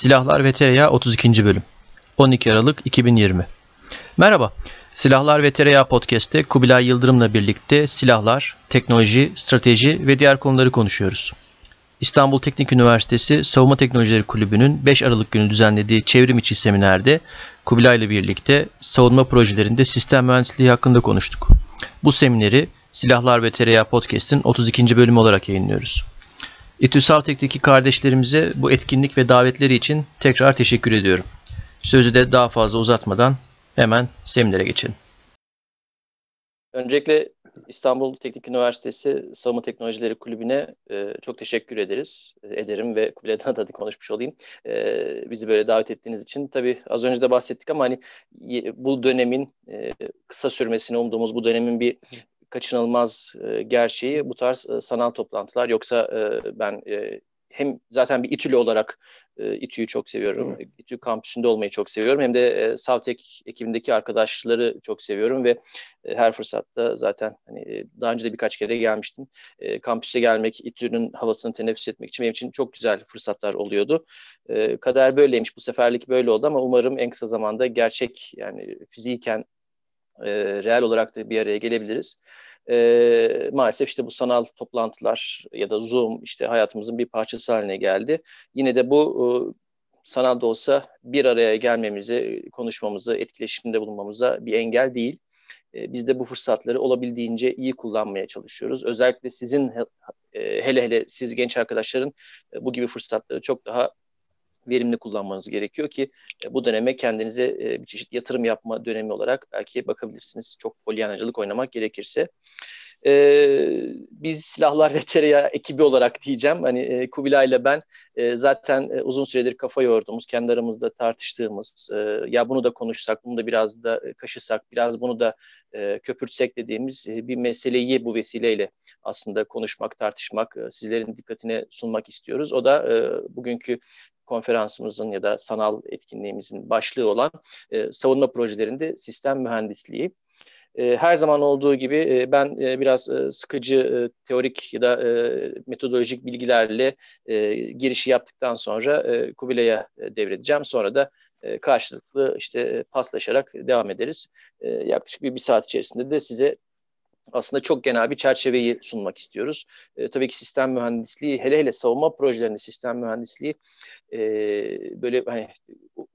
Silahlar ve Tereyağı 32. Bölüm 12 Aralık 2020 Merhaba, Silahlar ve Tereyağı Podcast'te Kubilay Yıldırım'la birlikte silahlar, teknoloji, strateji ve diğer konuları konuşuyoruz. İstanbul Teknik Üniversitesi Savunma Teknolojileri Kulübü'nün 5 Aralık günü düzenlediği çevrim içi seminerde Kubilay ile birlikte savunma projelerinde sistem mühendisliği hakkında konuştuk. Bu semineri Silahlar ve Tereyağı Podcast'in 32. bölümü olarak yayınlıyoruz. İTÜ Savtek'teki kardeşlerimize bu etkinlik ve davetleri için tekrar teşekkür ediyorum. Sözü de daha fazla uzatmadan hemen seminere geçelim. Öncelikle İstanbul Teknik Üniversitesi Savunma Teknolojileri Kulübü'ne e, çok teşekkür ederiz. Ederim ve Kubilay'dan da konuşmuş olayım. E, bizi böyle davet ettiğiniz için. Tabii az önce de bahsettik ama hani bu dönemin e, kısa sürmesini umduğumuz bu dönemin bir kaçınılmaz e, gerçeği bu tarz e, sanal toplantılar. Yoksa e, ben e, hem zaten bir İTÜ'lü olarak e, İTÜ'yü çok seviyorum. Evet. İTÜ kampüsünde olmayı çok seviyorum. Hem de e, Savtek ekibindeki arkadaşları çok seviyorum ve e, her fırsatta zaten hani daha önce de birkaç kere gelmiştim. E, kampüse gelmek, İTÜ'nün havasını teneffüs etmek için benim için çok güzel fırsatlar oluyordu. E, kader böyleymiş. Bu seferlik böyle oldu ama umarım en kısa zamanda gerçek yani fiziken e, reel olarak da bir araya gelebiliriz. E, maalesef işte bu sanal toplantılar ya da Zoom işte hayatımızın bir parçası haline geldi. Yine de bu e, sanal da olsa bir araya gelmemizi, konuşmamızı, etkileşimde bulunmamıza bir engel değil. E, biz de bu fırsatları olabildiğince iyi kullanmaya çalışıyoruz. Özellikle sizin e, hele hele siz genç arkadaşların e, bu gibi fırsatları çok daha verimli kullanmanız gerekiyor ki e, bu döneme kendinize e, bir çeşit yatırım yapma dönemi olarak belki bakabilirsiniz. Çok polyanacılık oynamak gerekirse. E, biz silahlar ve tereyağı ekibi olarak diyeceğim. Hani e, Kubilay ile ben e, zaten e, uzun süredir kafa yorduğumuz, kendi aramızda tartıştığımız, e, ya bunu da konuşsak, bunu da biraz da e, kaşısak, biraz bunu da e, köpürtsek dediğimiz e, bir meseleyi bu vesileyle aslında konuşmak, tartışmak, e, sizlerin dikkatine sunmak istiyoruz. O da e, bugünkü konferansımızın ya da sanal etkinliğimizin başlığı olan e, savunma projelerinde sistem mühendisliği. E, her zaman olduğu gibi e, ben e, biraz sıkıcı teorik ya da metodolojik bilgilerle girişi yaptıktan sonra Kubilay'a devredeceğim. Sonra da karşılıklı işte paslaşarak devam ederiz. Yaklaşık bir, bir saat içerisinde de size aslında çok genel bir çerçeveyi sunmak istiyoruz. E, tabii ki sistem mühendisliği, hele hele savunma projelerinde sistem mühendisliği e, böyle hani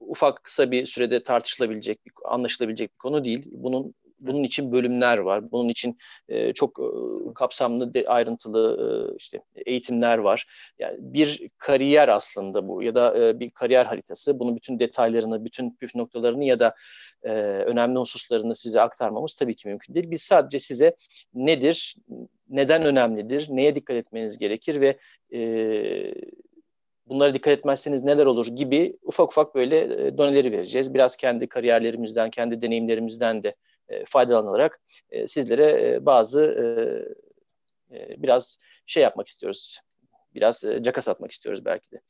ufak kısa bir sürede tartışılabilecek, anlaşılabilecek bir konu değil. Bunun bunun için bölümler var. Bunun için e, çok e, kapsamlı, de, ayrıntılı e, işte eğitimler var. Yani bir kariyer aslında bu ya da e, bir kariyer haritası. Bunun bütün detaylarını, bütün püf noktalarını ya da e, önemli hususlarını size aktarmamız tabii ki mümkün değil. Biz sadece size nedir, neden önemlidir, neye dikkat etmeniz gerekir ve e, bunlara dikkat etmezseniz neler olur gibi ufak ufak böyle e, doneleri vereceğiz. Biraz kendi kariyerlerimizden, kendi deneyimlerimizden de e, faydalanarak e, sizlere e, bazı e, e, biraz şey yapmak istiyoruz. Biraz e, caka satmak istiyoruz belki de.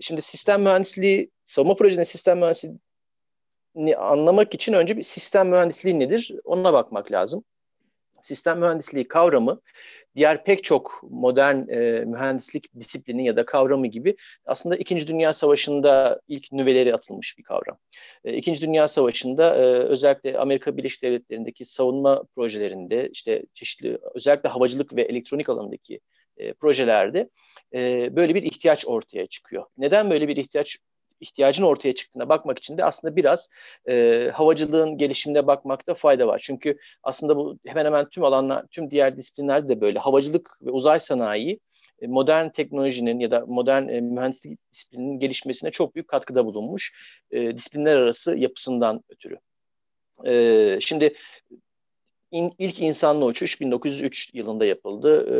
Şimdi sistem mühendisliği, savunma projesinin sistem mühendisliğini anlamak için önce bir sistem mühendisliği nedir ona bakmak lazım. Sistem mühendisliği kavramı diğer pek çok modern e, mühendislik disiplini ya da kavramı gibi aslında İkinci Dünya Savaşı'nda ilk nüveleri atılmış bir kavram. E, İkinci Dünya Savaşı'nda e, özellikle Amerika Birleşik Devletleri'ndeki savunma projelerinde işte çeşitli özellikle havacılık ve elektronik alanındaki e, projelerde e, böyle bir ihtiyaç ortaya çıkıyor. Neden böyle bir ihtiyaç ihtiyacın ortaya çıktığına bakmak için de aslında biraz e, havacılığın gelişimine bakmakta fayda var. Çünkü aslında bu hemen hemen tüm alanlar, tüm diğer disiplinlerde de böyle. Havacılık ve uzay sanayi e, modern teknolojinin ya da modern e, mühendislik disiplininin gelişmesine çok büyük katkıda bulunmuş e, disiplinler arası yapısından ötürü. E, şimdi in, ilk insanlı uçuş 1903 yılında yapıldı. E,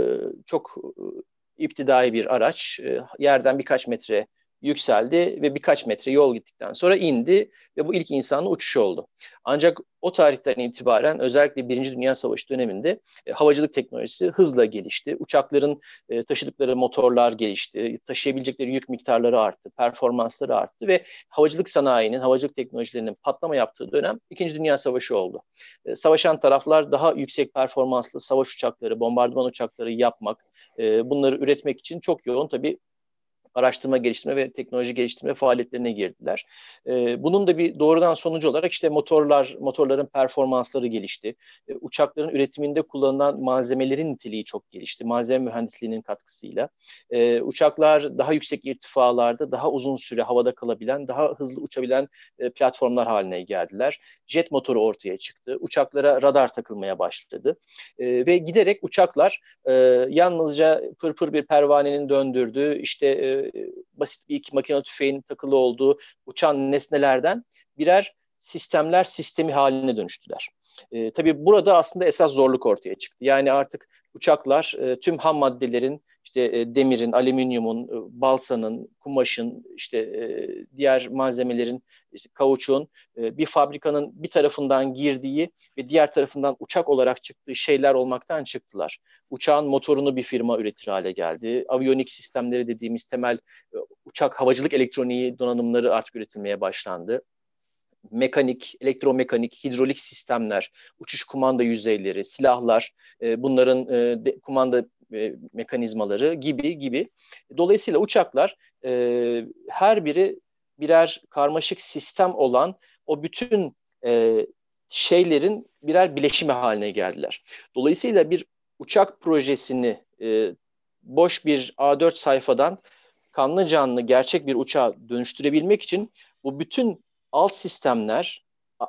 çok e, iptidai bir araç. E, yerden birkaç metre yükseldi ve birkaç metre yol gittikten sonra indi ve bu ilk insanlı uçuş oldu. Ancak o tarihten itibaren özellikle Birinci Dünya Savaşı döneminde e, havacılık teknolojisi hızla gelişti. Uçakların e, taşıdıkları motorlar gelişti, taşıyabilecekleri yük miktarları arttı, performansları arttı ve havacılık sanayinin, havacılık teknolojilerinin patlama yaptığı dönem İkinci Dünya Savaşı oldu. E, savaşan taraflar daha yüksek performanslı savaş uçakları, bombardıman uçakları yapmak, e, bunları üretmek için çok yoğun tabii araştırma geliştirme ve teknoloji geliştirme faaliyetlerine girdiler. E, bunun da bir doğrudan sonucu olarak işte motorlar, motorların performansları gelişti. E, uçakların üretiminde kullanılan malzemelerin niteliği çok gelişti. Malzeme mühendisliğinin katkısıyla. E, uçaklar daha yüksek irtifalarda, daha uzun süre havada kalabilen, daha hızlı uçabilen e, platformlar haline geldiler. Jet motoru ortaya çıktı. Uçaklara radar takılmaya başladı. E, ve giderek uçaklar e, yalnızca pırpır bir pervanenin döndürdüğü, işte e, basit bir iki makine tüfeğin takılı olduğu uçan nesnelerden birer sistemler sistemi haline dönüştüler. E, tabii burada aslında esas zorluk ortaya çıktı. Yani artık uçaklar e, tüm ham maddelerin işte e, demirin, alüminyumun, e, balsanın, kumaşın, işte e, diğer malzemelerin, işte kauçuğun e, bir fabrikanın bir tarafından girdiği ve diğer tarafından uçak olarak çıktığı şeyler olmaktan çıktılar. Uçağın motorunu bir firma üretir hale geldi. Aviyonik sistemleri dediğimiz temel e, uçak havacılık elektroniği donanımları artık üretilmeye başlandı mekanik, elektromekanik, hidrolik sistemler, uçuş kumanda yüzeyleri, silahlar, e, bunların e, de, kumanda e, mekanizmaları gibi gibi. Dolayısıyla uçaklar e, her biri birer karmaşık sistem olan o bütün e, şeylerin birer bileşimi haline geldiler. Dolayısıyla bir uçak projesini e, boş bir A4 sayfadan kanlı canlı gerçek bir uçağa dönüştürebilmek için bu bütün alt sistemler,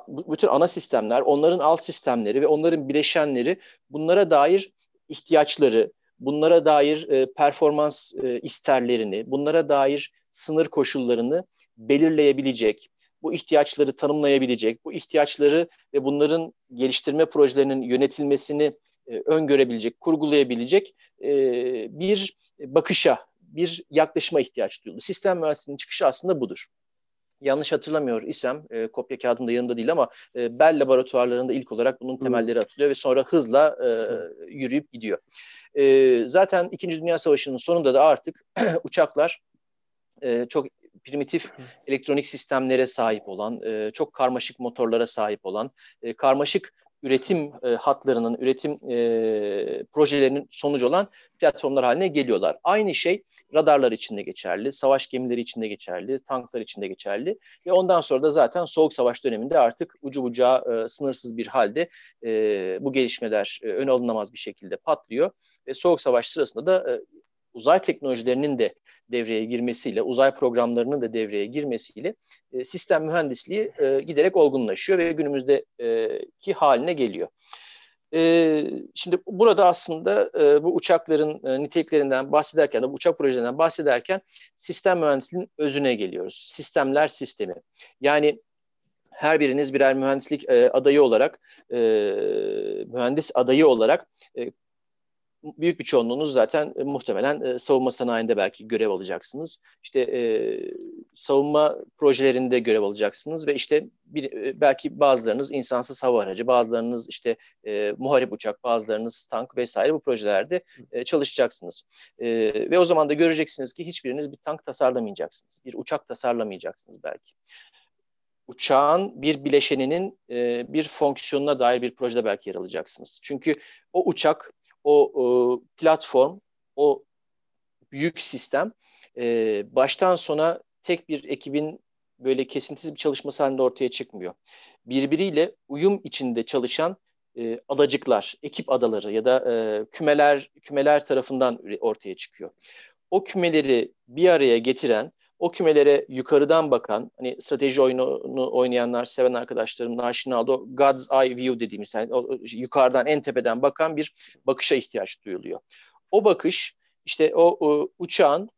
bütün ana sistemler, onların alt sistemleri ve onların bileşenleri bunlara dair ihtiyaçları, bunlara dair e, performans e, isterlerini, bunlara dair sınır koşullarını belirleyebilecek, bu ihtiyaçları tanımlayabilecek, bu ihtiyaçları ve bunların geliştirme projelerinin yönetilmesini e, öngörebilecek, kurgulayabilecek e, bir bakışa, bir yaklaşıma ihtiyaç duyuldu. Sistem mühendisliğinin çıkışı aslında budur yanlış hatırlamıyor isem e, kopya kağıdımda yanımda değil ama e, Bell laboratuvarlarında ilk olarak bunun temelleri atılıyor ve sonra hızla e, yürüyüp gidiyor. E, zaten İkinci Dünya Savaşı'nın sonunda da artık uçaklar e, çok primitif elektronik sistemlere sahip olan, e, çok karmaşık motorlara sahip olan, e, karmaşık üretim e, hatlarının, üretim e, projelerinin sonucu olan platformlar haline geliyorlar. Aynı şey radarlar için de geçerli, savaş gemileri için de geçerli, tanklar için de geçerli ve ondan sonra da zaten Soğuk Savaş döneminde artık ucu bucağı e, sınırsız bir halde e, bu gelişmeler e, ön alınamaz bir şekilde patlıyor ve Soğuk Savaş sırasında da e, uzay teknolojilerinin de devreye girmesiyle, uzay programlarının da devreye girmesiyle e, sistem mühendisliği e, giderek olgunlaşıyor ve günümüzdeki haline geliyor. E, şimdi burada aslında e, bu uçakların e, niteliklerinden bahsederken de bu uçak projelerinden bahsederken sistem mühendisliğinin özüne geliyoruz. Sistemler sistemi. Yani her biriniz birer mühendislik e, adayı olarak, e, mühendis adayı olarak e, büyük bir çoğunluğunuz zaten e, muhtemelen e, savunma sanayinde belki görev alacaksınız. İşte e, savunma projelerinde görev alacaksınız ve işte bir, belki bazılarınız insansız hava aracı, bazılarınız işte e, muharip uçak, bazılarınız tank vesaire bu projelerde e, çalışacaksınız. E, ve o zaman da göreceksiniz ki hiçbiriniz bir tank tasarlamayacaksınız. Bir uçak tasarlamayacaksınız belki uçağın bir bileşeninin e, bir fonksiyonuna dair bir projede belki yer alacaksınız. Çünkü o uçak o e, platform, o büyük sistem e, baştan sona tek bir ekibin böyle kesintisiz bir çalışması halinde ortaya çıkmıyor. Birbiriyle uyum içinde çalışan e, adacıklar, ekip adaları ya da e, kümeler kümeler tarafından ortaya çıkıyor. O kümeleri bir araya getiren o kümelere yukarıdan bakan, hani strateji oyununu oynayanlar, seven arkadaşlarım aşina oldu. God's Eye View dediğimiz, yani yukarıdan en tepeden bakan bir bakışa ihtiyaç duyuluyor. O bakış, işte o, o uçağın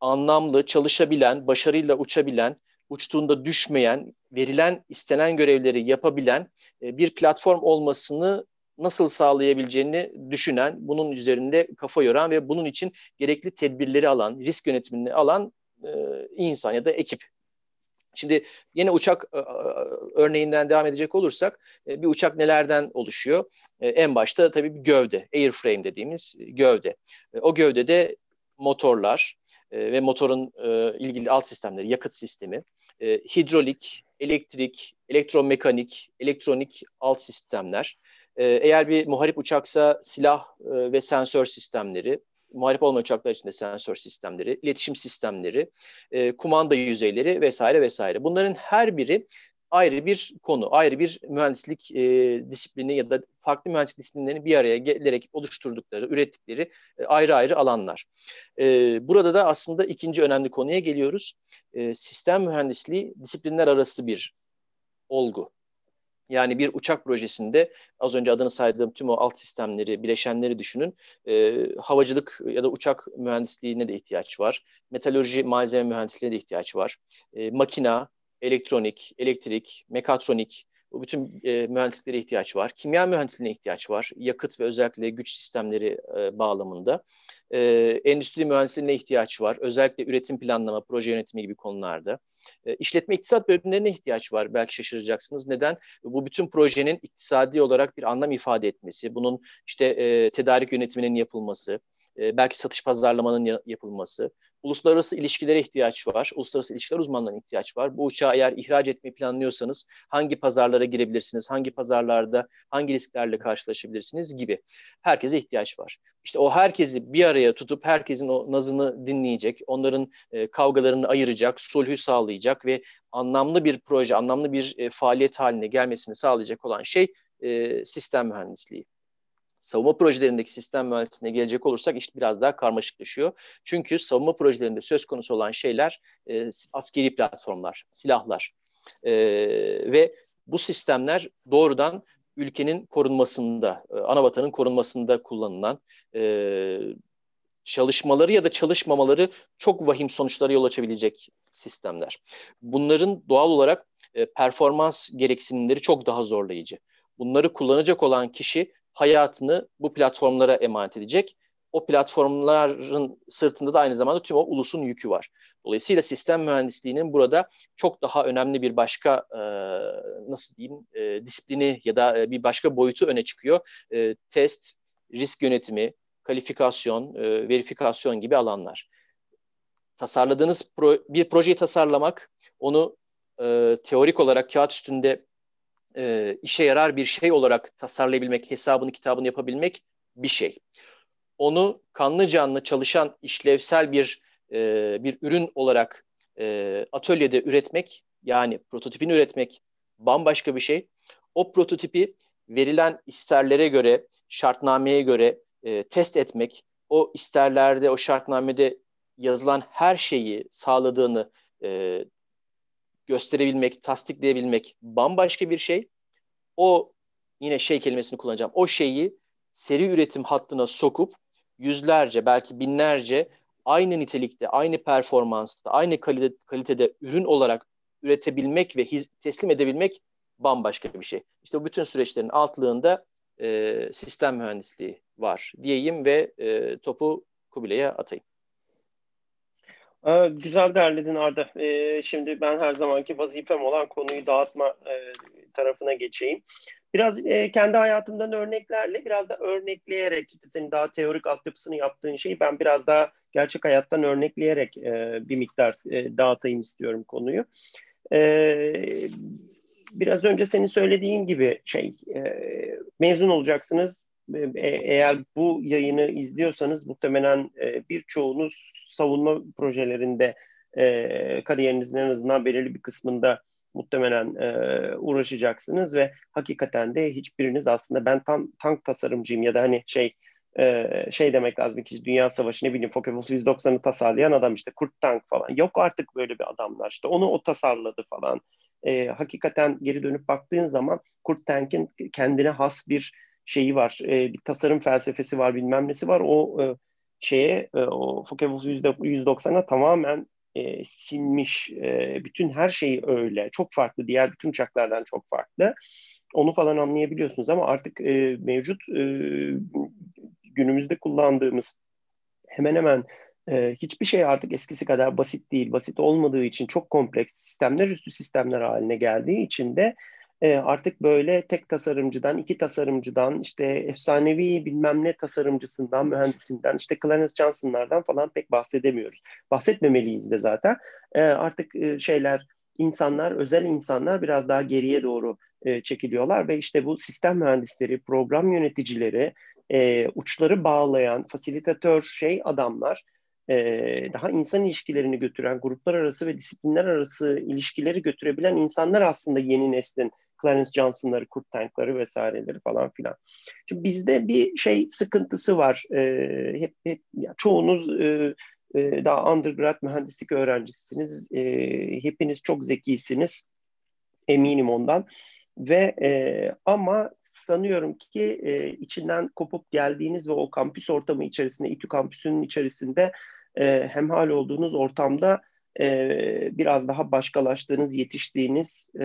anlamlı, çalışabilen, başarıyla uçabilen, uçtuğunda düşmeyen, verilen, istenen görevleri yapabilen e, bir platform olmasını nasıl sağlayabileceğini düşünen, bunun üzerinde kafa yoran ve bunun için gerekli tedbirleri alan, risk yönetimini alan insan ya da ekip. Şimdi yine uçak e, e, örneğinden devam edecek olursak bir uçak nelerden oluşuyor? En başta tabii bir gövde, airframe dediğimiz gövde. O gövdede motorlar ve motorun ilgili alt sistemleri, yakıt sistemi, hidrolik, elektrik, elektromekanik, elektronik alt sistemler. Eğer bir muharip uçaksa silah ve sensör sistemleri, muharip olmayan uçaklar için de sensör sistemleri, iletişim sistemleri, e, kumanda yüzeyleri vesaire vesaire. Bunların her biri ayrı bir konu, ayrı bir mühendislik e, disiplini ya da farklı mühendislik disiplinlerini bir araya gelerek oluşturdukları, ürettikleri e, ayrı ayrı alanlar. E, burada da aslında ikinci önemli konuya geliyoruz. E, sistem mühendisliği disiplinler arası bir olgu. Yani bir uçak projesinde az önce adını saydığım tüm o alt sistemleri, bileşenleri düşünün. E, havacılık ya da uçak mühendisliğine de ihtiyaç var. Metalurji, malzeme mühendisliğine de ihtiyaç var. E, makina, elektronik, elektrik, mekatronik, bütün e, mühendisliklere ihtiyaç var. Kimya mühendisliğine ihtiyaç var. Yakıt ve özellikle güç sistemleri e, bağlamında. E, endüstri mühendisliğine ihtiyaç var. Özellikle üretim planlama, proje yönetimi gibi konularda. E, işletme iktisat bölümlerine ihtiyaç var. Belki şaşıracaksınız. Neden? Bu bütün projenin iktisadi olarak bir anlam ifade etmesi, bunun işte e, tedarik yönetiminin yapılması, e, belki satış pazarlamanın yapılması, uluslararası ilişkilere ihtiyaç var. Uluslararası ilişkiler uzmanlarına ihtiyaç var. Bu uçağı eğer ihraç etmeyi planlıyorsanız hangi pazarlara girebilirsiniz? Hangi pazarlarda hangi risklerle karşılaşabilirsiniz gibi. Herkese ihtiyaç var. İşte o herkesi bir araya tutup herkesin o nazını dinleyecek, onların e, kavgalarını ayıracak, sulhü sağlayacak ve anlamlı bir proje, anlamlı bir e, faaliyet haline gelmesini sağlayacak olan şey e, sistem mühendisliği savunma projelerindeki sistem mühendisliğine gelecek olursak iş biraz daha karmaşıklaşıyor. Çünkü savunma projelerinde söz konusu olan şeyler e, askeri platformlar, silahlar e, ve bu sistemler doğrudan ülkenin korunmasında, e, ana vatanın korunmasında kullanılan e, çalışmaları ya da çalışmamaları çok vahim sonuçlara yol açabilecek sistemler. Bunların doğal olarak e, performans gereksinimleri çok daha zorlayıcı. Bunları kullanacak olan kişi hayatını bu platformlara emanet edecek. O platformların sırtında da aynı zamanda tüm o ulusun yükü var. Dolayısıyla sistem mühendisliğinin burada çok daha önemli bir başka e, nasıl diyeyim e, disiplini ya da e, bir başka boyutu öne çıkıyor. E, test, risk yönetimi, kalifikasyon, e, verifikasyon gibi alanlar. Tasarladığınız pro, bir projeyi tasarlamak, onu e, teorik olarak kağıt üstünde e, işe yarar bir şey olarak tasarlayabilmek, hesabını kitabını yapabilmek bir şey. Onu kanlı canlı çalışan işlevsel bir e, bir ürün olarak e, atölyede üretmek yani prototipini üretmek bambaşka bir şey. O prototipi verilen isterlere göre, şartnameye göre e, test etmek, o isterlerde, o şartnamede yazılan her şeyi sağladığını e, gösterebilmek, tasdikleyebilmek bambaşka bir şey. O yine şey kelimesini kullanacağım. O şeyi seri üretim hattına sokup yüzlerce belki binlerce aynı nitelikte, aynı performansta, aynı kalite, kalitede ürün olarak üretebilmek ve hiz, teslim edebilmek bambaşka bir şey. İşte bu bütün süreçlerin altlığında e, sistem mühendisliği var diyeyim ve e, topu Kubilay'a atayım. Ee, güzel derledin Arda. Ee, şimdi ben her zamanki vazifem olan konuyu dağıtma e, tarafına geçeyim. Biraz e, kendi hayatımdan örneklerle, biraz da örnekleyerek, senin daha teorik altyapısını yaptığın şeyi ben biraz daha gerçek hayattan örnekleyerek e, bir miktar dağıtayım istiyorum konuyu. E, biraz önce senin söylediğin gibi şey, mezun olacaksınız. E, eğer bu yayını izliyorsanız muhtemelen e, birçoğunuz savunma projelerinde e, kariyerinizin en azından belirli bir kısmında muhtemelen e, uğraşacaksınız ve hakikaten de hiçbiriniz aslında ben tam tank tasarımcıyım ya da hani şey e, şey demek lazım ki Dünya Savaşı ne bileyim Focke-Wulf 190'ı tasarlayan adam işte Kurt Tank falan. Yok artık böyle bir adamlar işte onu o tasarladı falan. E, hakikaten geri dönüp baktığın zaman Kurt Tank'in kendine has bir şeyi var. E, bir tasarım felsefesi var bilmem nesi var. O e, şeye e, o Focke-Wulf 190'a tamamen e, sinmiş. E, bütün her şeyi öyle. Çok farklı. Diğer bütün uçaklardan çok farklı. Onu falan anlayabiliyorsunuz ama artık e, mevcut e, günümüzde kullandığımız hemen hemen e, hiçbir şey artık eskisi kadar basit değil. Basit olmadığı için çok kompleks sistemler üstü sistemler haline geldiği için de e, artık böyle tek tasarımcıdan, iki tasarımcıdan, işte efsanevi bilmem ne tasarımcısından, mühendisinden, işte Clarence Johnson'lardan falan pek bahsedemiyoruz. Bahsetmemeliyiz de zaten. E, artık e, şeyler, insanlar, özel insanlar biraz daha geriye doğru e, çekiliyorlar ve işte bu sistem mühendisleri, program yöneticileri, e, uçları bağlayan, fasilitatör şey adamlar, e, daha insan ilişkilerini götüren, gruplar arası ve disiplinler arası ilişkileri götürebilen insanlar aslında yeni neslin Clarence Johnson'ları, Kurt Tank'ları vesaireleri falan filan. Şimdi bizde bir şey sıkıntısı var. E, hep, hep ya çoğunuz e, e, daha undergrad mühendislik öğrencisisiniz. E, hepiniz çok zekisiniz. Eminim ondan. Ve e, ama sanıyorum ki e, içinden kopup geldiğiniz ve o kampüs ortamı içerisinde, İTÜ kampüsünün içerisinde e, hemhal olduğunuz ortamda e, biraz daha başkalaştığınız, yetiştiğiniz, e,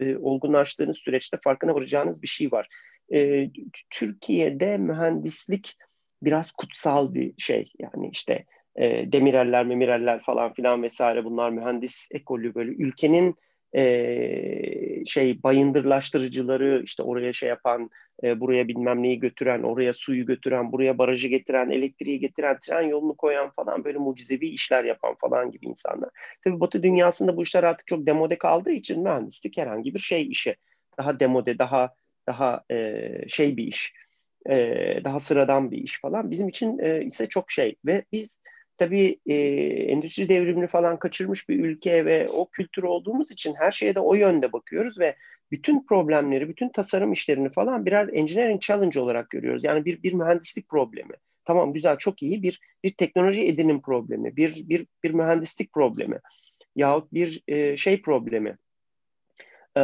e, olgunlaştığınız süreçte farkına varacağınız bir şey var. E, Türkiye'de mühendislik biraz kutsal bir şey. Yani işte e, demireller, memireller falan filan vesaire bunlar mühendis ekolü böyle ülkenin e, şey bayındırlaştırıcıları işte oraya şey yapan e, buraya bilmem neyi götüren oraya suyu götüren buraya barajı getiren elektriği getiren tren yolunu koyan falan böyle mucizevi işler yapan falan gibi insanlar. Tabii Batı dünyasında bu işler artık çok demode kaldığı için mühendislik herhangi bir şey işi. Daha demode daha daha e, şey bir iş. E, daha sıradan bir iş falan. Bizim için e, ise çok şey. Ve biz tabii e, endüstri devrimini falan kaçırmış bir ülke ve o kültür olduğumuz için her şeye de o yönde bakıyoruz ve bütün problemleri, bütün tasarım işlerini falan birer engineering challenge olarak görüyoruz. Yani bir bir mühendislik problemi. Tamam güzel çok iyi bir bir teknoloji edinim problemi, bir bir bir mühendislik problemi yahut bir e, şey problemi. Ee,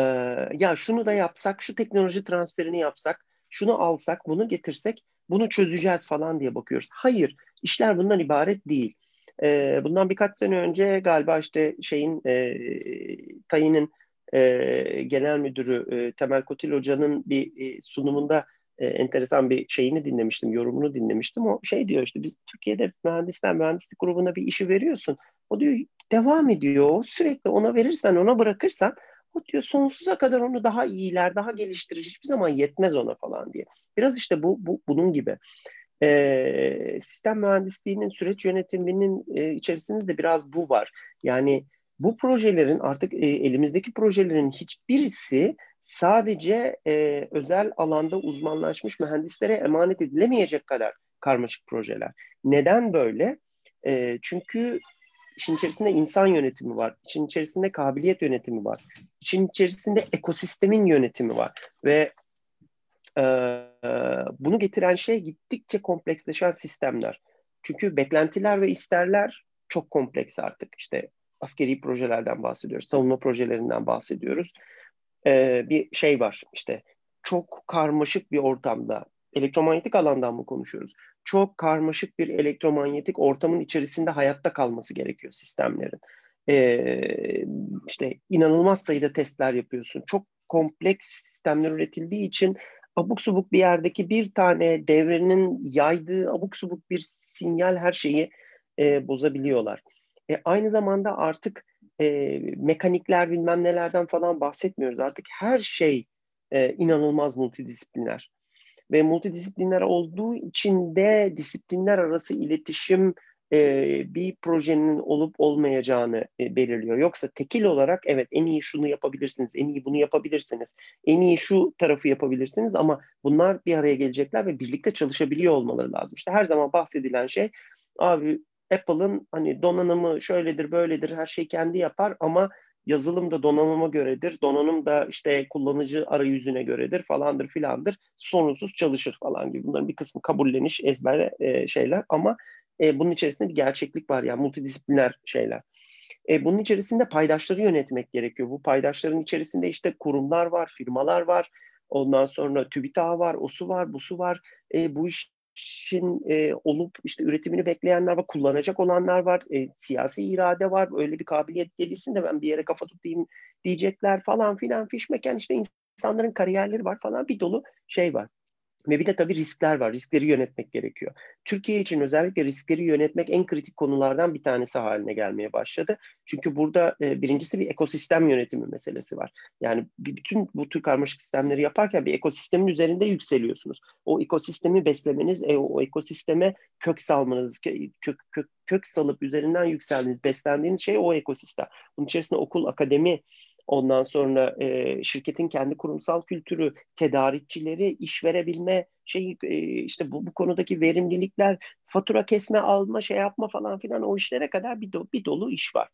ya şunu da yapsak, şu teknoloji transferini yapsak, şunu alsak, bunu getirsek bunu çözeceğiz falan diye bakıyoruz. Hayır, işler bundan ibaret değil. E, bundan birkaç sene önce galiba işte şeyin e, Tayin'in e, genel müdürü e, Temel Kotil Hoca'nın bir e, sunumunda e, enteresan bir şeyini dinlemiştim, yorumunu dinlemiştim. O şey diyor işte biz Türkiye'de mühendisler mühendislik grubuna bir işi veriyorsun. O diyor devam ediyor. Sürekli ona verirsen, ona bırakırsan o diyor sonsuza kadar onu daha iyiler, daha geliştirir. Hiçbir zaman yetmez ona falan diye. Biraz işte bu, bu bunun gibi. E, sistem mühendisliğinin süreç yönetiminin e, içerisinde de biraz bu var. Yani bu projelerin artık e, elimizdeki projelerin hiçbirisi sadece e, özel alanda uzmanlaşmış mühendislere emanet edilemeyecek kadar karmaşık projeler. Neden böyle? E, çünkü işin içerisinde insan yönetimi var, işin içerisinde kabiliyet yönetimi var, işin içerisinde ekosistemin yönetimi var ve e, bunu getiren şey gittikçe kompleksleşen sistemler. Çünkü beklentiler ve isterler çok kompleks artık. İşte askeri projelerden bahsediyoruz, savunma projelerinden bahsediyoruz. E, bir şey var işte çok karmaşık bir ortamda elektromanyetik alandan mı konuşuyoruz? Çok karmaşık bir elektromanyetik ortamın içerisinde hayatta kalması gerekiyor sistemlerin. Ee, işte inanılmaz sayıda testler yapıyorsun. Çok kompleks sistemler üretildiği için abuk subuk bir yerdeki bir tane devrenin yaydığı abuk subuk bir sinyal her şeyi e, bozabiliyorlar. E, aynı zamanda artık e, mekanikler bilmem nelerden falan bahsetmiyoruz. Artık her şey e, inanılmaz multidisipliner ve multidisipliner olduğu için de disiplinler arası iletişim e, bir projenin olup olmayacağını e, belirliyor. Yoksa tekil olarak evet en iyi şunu yapabilirsiniz, en iyi bunu yapabilirsiniz, en iyi şu tarafı yapabilirsiniz ama bunlar bir araya gelecekler ve birlikte çalışabiliyor olmaları lazım. İşte her zaman bahsedilen şey abi Apple'ın hani donanımı şöyledir böyledir her şey kendi yapar ama yazılım da donanıma göredir, donanım da işte kullanıcı arayüzüne göredir falandır filandır, sorunsuz çalışır falan gibi. Bunların bir kısmı kabulleniş, ezber e, şeyler ama e, bunun içerisinde bir gerçeklik var yani multidisipliner şeyler. E, bunun içerisinde paydaşları yönetmek gerekiyor. Bu paydaşların içerisinde işte kurumlar var, firmalar var, ondan sonra TÜBİTAK var, osu var, busu var. E, bu iş işin e, olup işte üretimini bekleyenler var, kullanacak olanlar var, e, siyasi irade var, öyle bir kabiliyet gelişsin de ben bir yere kafa tutayım diyecekler falan filan fişmeken işte insanların kariyerleri var falan bir dolu şey var. Ve bir de tabii riskler var. Riskleri yönetmek gerekiyor. Türkiye için özellikle riskleri yönetmek en kritik konulardan bir tanesi haline gelmeye başladı. Çünkü burada e, birincisi bir ekosistem yönetimi meselesi var. Yani bütün bu tür karmaşık sistemleri yaparken bir ekosistemin üzerinde yükseliyorsunuz. O ekosistemi beslemeniz, e, o ekosisteme kök salmanız, kök, kök, kök salıp üzerinden yükseldiğiniz, beslendiğiniz şey o ekosistem. Bunun içerisinde okul, akademi, ondan sonra e, şirketin kendi kurumsal kültürü, tedarikçileri, iş verebilme şeyi e, işte bu, bu konudaki verimlilikler, fatura kesme, alma, şey yapma falan filan o işlere kadar bir, do, bir dolu iş var.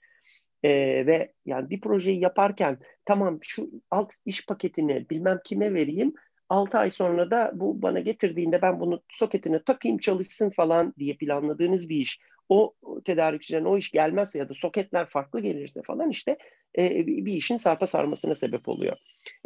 Ee, ve yani bir projeyi yaparken tamam şu alt iş paketini bilmem kime vereyim 6 ay sonra da bu bana getirdiğinde ben bunu soketine takayım çalışsın falan diye planladığınız bir iş. O tedarikçilerin o iş gelmezse ya da soketler farklı gelirse falan işte e, bir işin sarpa sarmasına sebep oluyor.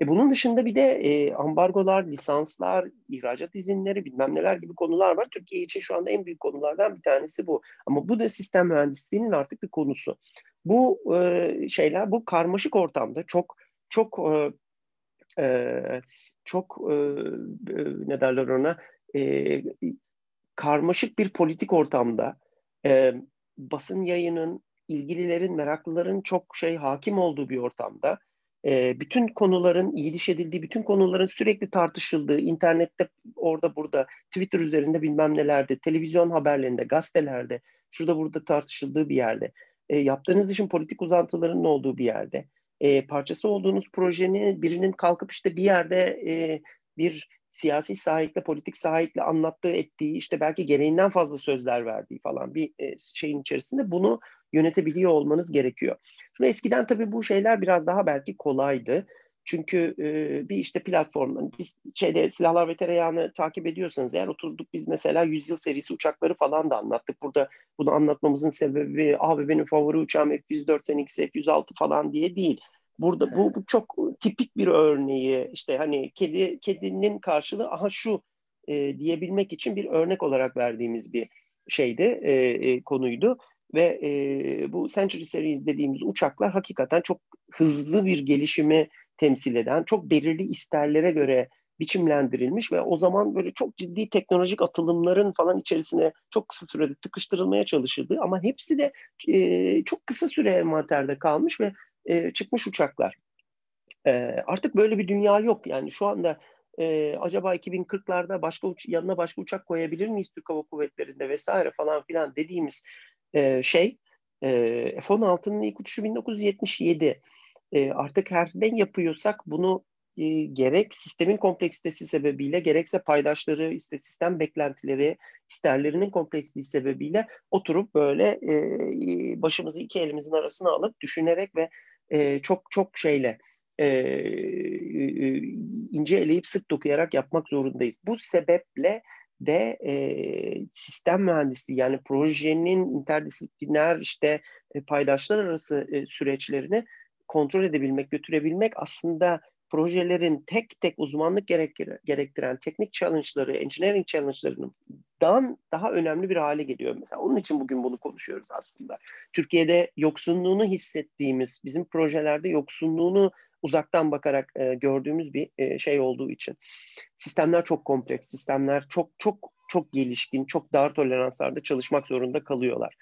E, bunun dışında bir de e, ambargolar, lisanslar, ihracat izinleri bilmem neler gibi konular var. Türkiye için şu anda en büyük konulardan bir tanesi bu. Ama bu da sistem mühendisliğinin artık bir konusu. Bu e, şeyler bu karmaşık ortamda çok çok e, e, çok e, e, ne derler ona e, karmaşık bir politik ortamda e, basın yayının ilgililerin meraklıların çok şey hakim olduğu bir ortamda e, bütün konuların iyi diş edildiği, bütün konuların sürekli tartışıldığı, internette orada burada, Twitter üzerinde bilmem nelerde, televizyon haberlerinde, gazetelerde, şurada burada tartışıldığı bir yerde, e, yaptığınız işin politik uzantılarının olduğu bir yerde, e, parçası olduğunuz projenin birinin kalkıp işte bir yerde e, bir siyasi sahiple, politik sahiple anlattığı, ettiği, işte belki gereğinden fazla sözler verdiği falan bir e, şeyin içerisinde bunu yönetebiliyor olmanız gerekiyor. Şimdi eskiden tabii bu şeyler biraz daha belki kolaydı. Çünkü e, bir işte platform, biz şeyde silahlar ve tereyağını takip ediyorsanız eğer oturduk biz mesela yüzyıl serisi uçakları falan da anlattık. Burada bunu anlatmamızın sebebi abi benim favori uçağım F-104, seninkisi F-106 falan diye değil. Burada bu, bu çok tipik bir örneği. İşte hani kedi kedinin karşılığı aha şu e, diyebilmek için bir örnek olarak verdiğimiz bir şeydi e, e, konuydu. Ve e, bu Century Series dediğimiz uçaklar hakikaten çok hızlı bir gelişimi temsil eden, çok belirli isterlere göre biçimlendirilmiş ve o zaman böyle çok ciddi teknolojik atılımların falan içerisine çok kısa sürede tıkıştırılmaya çalışıldı ama hepsi de e, çok kısa süre envanterde kalmış ve e, çıkmış uçaklar. E, artık böyle bir dünya yok yani şu anda e, acaba 2040'larda başka uç yanına başka uçak koyabilir miyiz Türk Hava Kuvvetleri'nde vesaire falan filan dediğimiz e, şey e, F-16'nın ilk uçuşu 1977. E, artık her ne yapıyorsak bunu e, gerek sistemin kompleksitesi sebebiyle gerekse paydaşları işte sistem beklentileri isterlerinin kompleksliği sebebiyle oturup böyle e, başımızı iki elimizin arasına alıp düşünerek ve e, çok çok şeyle e, e, ince eleyip sık dokuyarak yapmak zorundayız. Bu sebeple de e, sistem mühendisliği yani projenin interdisipliner işte e, paydaşlar arası e, süreçlerini kontrol edebilmek, götürebilmek aslında projelerin tek tek uzmanlık gerektiren teknik challenge'ları, engineering challenge'larının daha, daha önemli bir hale geliyor. Mesela onun için bugün bunu konuşuyoruz aslında. Türkiye'de yoksunluğunu hissettiğimiz, bizim projelerde yoksunluğunu uzaktan bakarak e, gördüğümüz bir e, şey olduğu için. Sistemler çok kompleks, sistemler çok çok çok gelişkin, çok dar toleranslarda çalışmak zorunda kalıyorlar.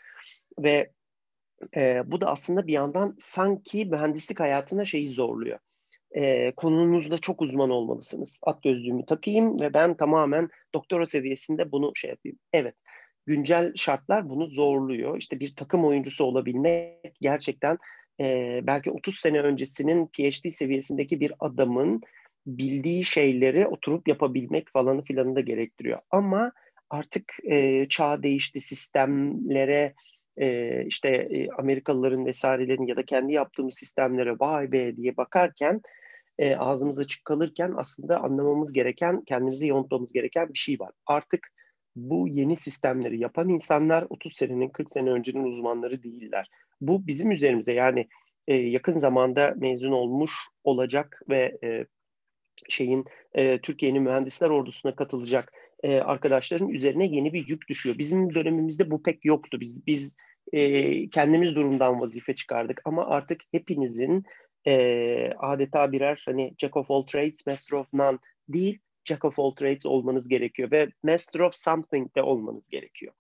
Ve e, bu da aslında bir yandan sanki mühendislik hayatına şeyi zorluyor. E, konunuzda çok uzman olmalısınız. At gözlüğümü takayım ve ben tamamen doktora seviyesinde bunu şey yapayım. Evet, güncel şartlar bunu zorluyor. İşte bir takım oyuncusu olabilmek gerçekten e, belki 30 sene öncesinin PhD seviyesindeki bir adamın bildiği şeyleri oturup yapabilmek falanı filanı da gerektiriyor. Ama artık e, çağ değişti, sistemlere e, işte e, Amerikalıların vesairelerin ya da kendi yaptığımız sistemlere vay be diye bakarken e, ağzımız açık kalırken aslında anlamamız gereken, kendimizi yontmamız gereken bir şey var. Artık bu yeni sistemleri yapan insanlar 30 senenin 40 sene öncenin uzmanları değiller. Bu bizim üzerimize yani e, yakın zamanda mezun olmuş olacak ve e, şeyin e, Türkiye'nin mühendisler ordusuna katılacak e, arkadaşların üzerine yeni bir yük düşüyor. Bizim dönemimizde bu pek yoktu. Biz biz e, kendimiz durumdan vazife çıkardık ama artık hepinizin e, adeta birer hani Jack of all trades, master of none değil, Jack of all trades olmanız gerekiyor ve master of something de olmanız gerekiyor.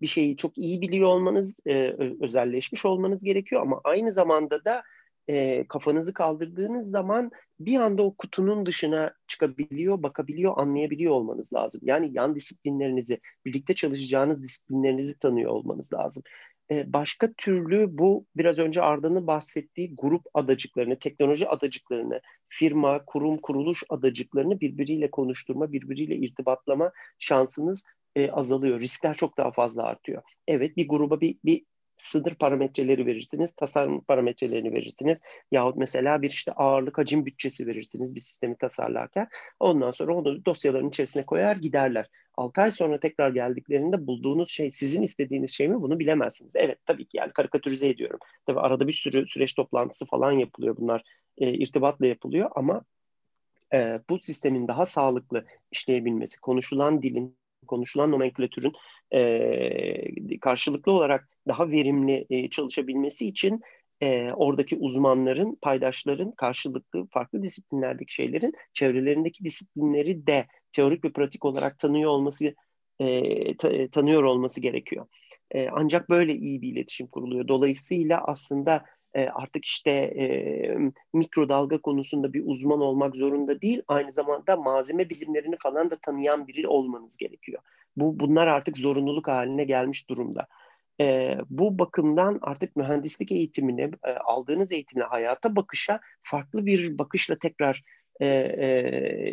Bir şeyi çok iyi biliyor olmanız, e, özelleşmiş olmanız gerekiyor ama aynı zamanda da e, kafanızı kaldırdığınız zaman bir anda o kutunun dışına çıkabiliyor, bakabiliyor, anlayabiliyor olmanız lazım. Yani yan disiplinlerinizi, birlikte çalışacağınız disiplinlerinizi tanıyor olmanız lazım. Başka türlü bu biraz önce Arda'nın bahsettiği grup adacıklarını, teknoloji adacıklarını, firma, kurum, kuruluş adacıklarını birbiriyle konuşturma, birbiriyle irtibatlama şansınız e, azalıyor. Riskler çok daha fazla artıyor. Evet bir gruba bir, bir sınır parametreleri verirsiniz, tasarım parametrelerini verirsiniz. Yahut mesela bir işte ağırlık hacim bütçesi verirsiniz bir sistemi tasarlarken. Ondan sonra onu dosyaların içerisine koyar giderler. 6 ay sonra tekrar geldiklerinde bulduğunuz şey sizin istediğiniz şey mi bunu bilemezsiniz. Evet tabii ki yani karikatürize ediyorum. Tabii arada bir sürü süreç toplantısı falan yapılıyor. Bunlar e, irtibatla yapılıyor ama e, bu sistemin daha sağlıklı işleyebilmesi, konuşulan dilin konuşulan nomenklatürün e, karşılıklı olarak daha verimli e, çalışabilmesi için e, oradaki uzmanların, paydaşların karşılıklı farklı disiplinlerdeki şeylerin çevrelerindeki disiplinleri de teorik ve pratik olarak tanıyor olması e, ta, tanıyor olması gerekiyor. E, ancak böyle iyi bir iletişim kuruluyor. Dolayısıyla aslında e, artık işte e, mikrodalga konusunda bir uzman olmak zorunda değil, aynı zamanda malzeme bilimlerini falan da tanıyan biri olmanız gerekiyor. Bu bunlar artık zorunluluk haline gelmiş durumda. E, bu bakımdan artık mühendislik eğitimine, e, aldığınız eğitimle hayata bakışa farklı bir bakışla tekrar e, e,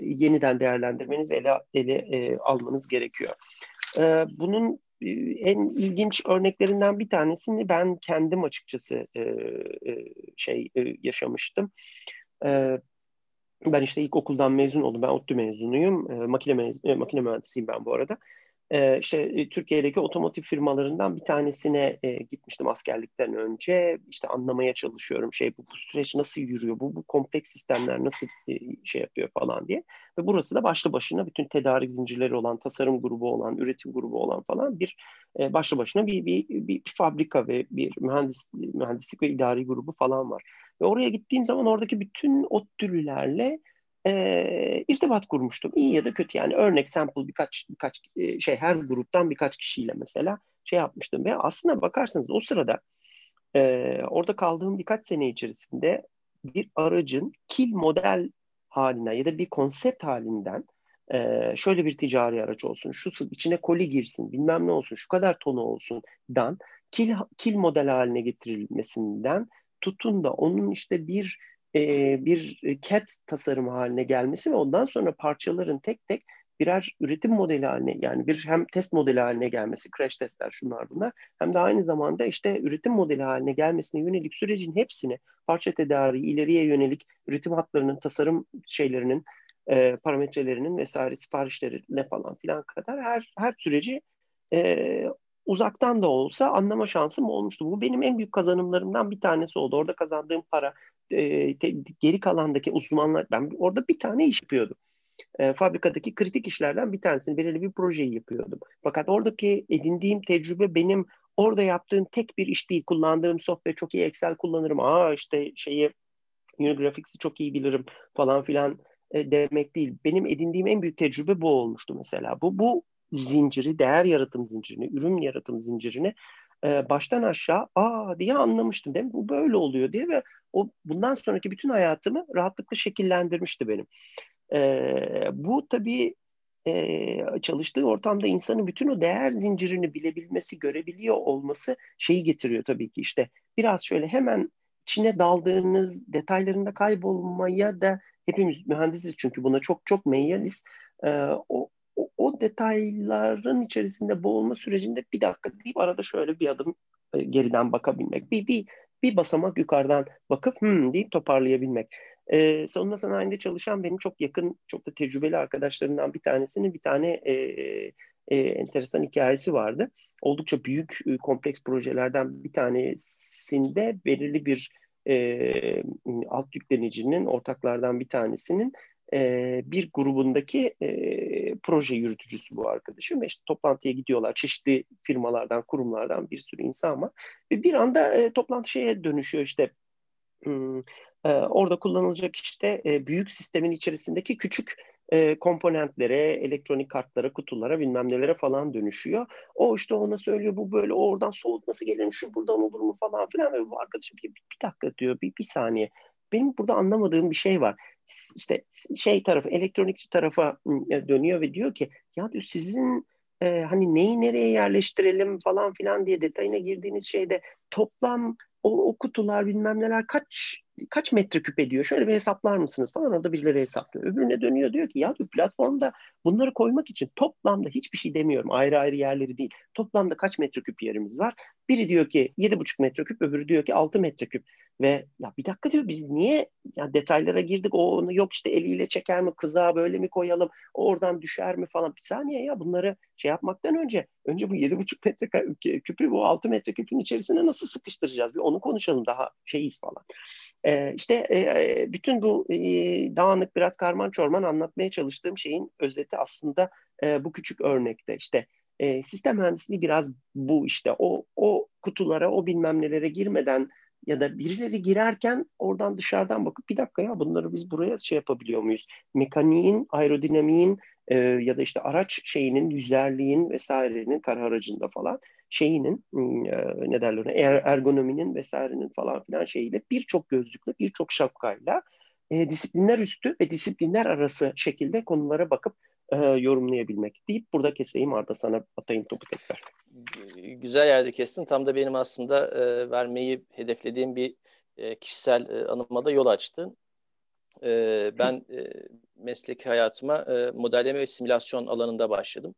yeniden değerlendirmeniz, ele, ele e, almanız gerekiyor. E, bunun en ilginç örneklerinden bir tanesini ben kendim açıkçası e, e, şey e, yaşamıştım. E, ben işte ilk okuldan mezun oldum. Ben ODTÜ mezunuyum. E, makine, mez e, makine mühendisiyim ben bu arada e, işte e, Türkiye'deki otomotiv firmalarından bir tanesine e, gitmiştim askerlikten önce. İşte anlamaya çalışıyorum şey bu, bu süreç nasıl yürüyor, bu, bu kompleks sistemler nasıl e, şey yapıyor falan diye. Ve burası da başlı başına bütün tedarik zincirleri olan, tasarım grubu olan, üretim grubu olan falan bir başlı başına bir, bir, bir, bir fabrika ve bir mühendis, mühendislik ve idari grubu falan var. Ve oraya gittiğim zaman oradaki bütün ODTÜ'lülerle e, irtibat kurmuştum. İyi ya da kötü yani örnek sample birkaç birkaç e, şey her gruptan birkaç kişiyle mesela şey yapmıştım ve aslında bakarsanız o sırada e, orada kaldığım birkaç sene içerisinde bir aracın kil model haline ya da bir konsept halinden e, şöyle bir ticari araç olsun, şu içine koli girsin, bilmem ne olsun, şu kadar tonu olsun dan kil, kil model haline getirilmesinden tutun da onun işte bir e, bir CAD tasarımı haline gelmesi ve ondan sonra parçaların tek tek birer üretim modeli haline yani bir hem test modeli haline gelmesi, crash testler şunlar bunlar hem de aynı zamanda işte üretim modeli haline gelmesine yönelik sürecin hepsini parça tedariği, ileriye yönelik üretim hatlarının, tasarım şeylerinin, e, parametrelerinin vesaire siparişlerine falan filan kadar her her süreci e, uzaktan da olsa anlama şansım olmuştu. Bu benim en büyük kazanımlarımdan bir tanesi oldu. Orada kazandığım para, e, te, geri kalandaki uzmanlar, ben orada bir tane iş yapıyordum. E, fabrikadaki kritik işlerden bir tanesini, belirli bir projeyi yapıyordum. Fakat oradaki edindiğim tecrübe benim orada yaptığım tek bir iş değil. Kullandığım software çok iyi Excel kullanırım. Aa işte şeyi Unigraphics'i çok iyi bilirim falan filan e, demek değil. Benim edindiğim en büyük tecrübe bu olmuştu mesela. Bu bu zinciri, değer yaratım zincirini, ürün yaratım zincirini e, baştan aşağı aa diye anlamıştım değil mi? Bu böyle oluyor diye ve o bundan sonraki bütün hayatımı rahatlıkla şekillendirmişti benim. E, bu tabii e, çalıştığı ortamda insanın bütün o değer zincirini bilebilmesi, görebiliyor olması şeyi getiriyor tabii ki işte biraz şöyle hemen içine daldığınız detaylarında kaybolmaya da hepimiz mühendisiz çünkü buna çok çok meyyaliz. E, o, o, detayların içerisinde boğulma sürecinde bir dakika deyip arada şöyle bir adım e, geriden bakabilmek. Bir, bir, bir basamak yukarıdan bakıp hmm deyip toparlayabilmek. Ee, savunma sanayinde çalışan benim çok yakın, çok da tecrübeli arkadaşlarımdan bir tanesinin bir tane e, e, enteresan hikayesi vardı. Oldukça büyük, e, kompleks projelerden bir tanesinde belirli bir e, alt yüklenicinin ortaklardan bir tanesinin e, bir grubundaki e, proje yürütücüsü bu arkadaşım. Ve işte toplantıya gidiyorlar. Çeşitli firmalardan, kurumlardan bir sürü insan var. Ve bir anda e, toplantı şeye dönüşüyor işte e, orada kullanılacak işte e, büyük sistemin içerisindeki küçük e, komponentlere, elektronik kartlara, kutulara bilmem nelere falan dönüşüyor. O işte ona söylüyor bu böyle oradan soğutması gelir şu buradan olur mu falan filan ve bu arkadaşım bir, bir dakika diyor bir, bir saniye. Benim burada anlamadığım bir şey var işte şey tarafı elektronikçi tarafa ıı, dönüyor ve diyor ki ya diyor sizin e, hani neyi nereye yerleştirelim falan filan diye detayına girdiğiniz şeyde toplam o, o kutular bilmem neler kaç kaç metreküp ediyor? Şöyle bir hesaplar mısınız falan orada birileri hesaplıyor. Öbürüne dönüyor diyor ki ya diyor, platformda bunları koymak için toplamda hiçbir şey demiyorum. Ayrı ayrı yerleri değil. Toplamda kaç metreküp yerimiz var? Biri diyor ki 7,5 metreküp öbürü diyor ki 6 metreküp. Ve ya bir dakika diyor biz niye ya detaylara girdik o onu yok işte eliyle çeker mi kıza böyle mi koyalım oradan düşer mi falan. Bir saniye ya bunları şey yapmaktan önce önce bu 7,5 metre küpü bu 6 metre küpün içerisine nasıl sıkıştıracağız? Bir onu konuşalım daha şeyiz falan. Ee, işte e, bütün bu e, dağınık biraz karman çorman anlatmaya çalıştığım şeyin özeti aslında e, bu küçük örnekte. İşte e, sistem mühendisliği biraz bu işte. O o kutulara o bilmem nelere girmeden ya da birileri girerken oradan dışarıdan bakıp bir dakika ya bunları biz buraya şey yapabiliyor muyuz? Mekaniğin, aerodinamiğin e, ya da işte araç şeyinin, yüzerliğin vesairenin kara aracında falan şeyinin e, ne derler er, ergonominin vesairenin falan filan şeyiyle birçok gözlükle birçok şapkayla e, disiplinler üstü ve disiplinler arası şekilde konulara bakıp e, yorumlayabilmek deyip burada keseyim Arda sana atayım topu tekrar. Güzel yerde kestin. Tam da benim aslında e, vermeyi hedeflediğim bir e, kişisel e, anıma yol açtı. E, ben e, mesleki hayatıma e, modelleme ve simülasyon alanında başladım.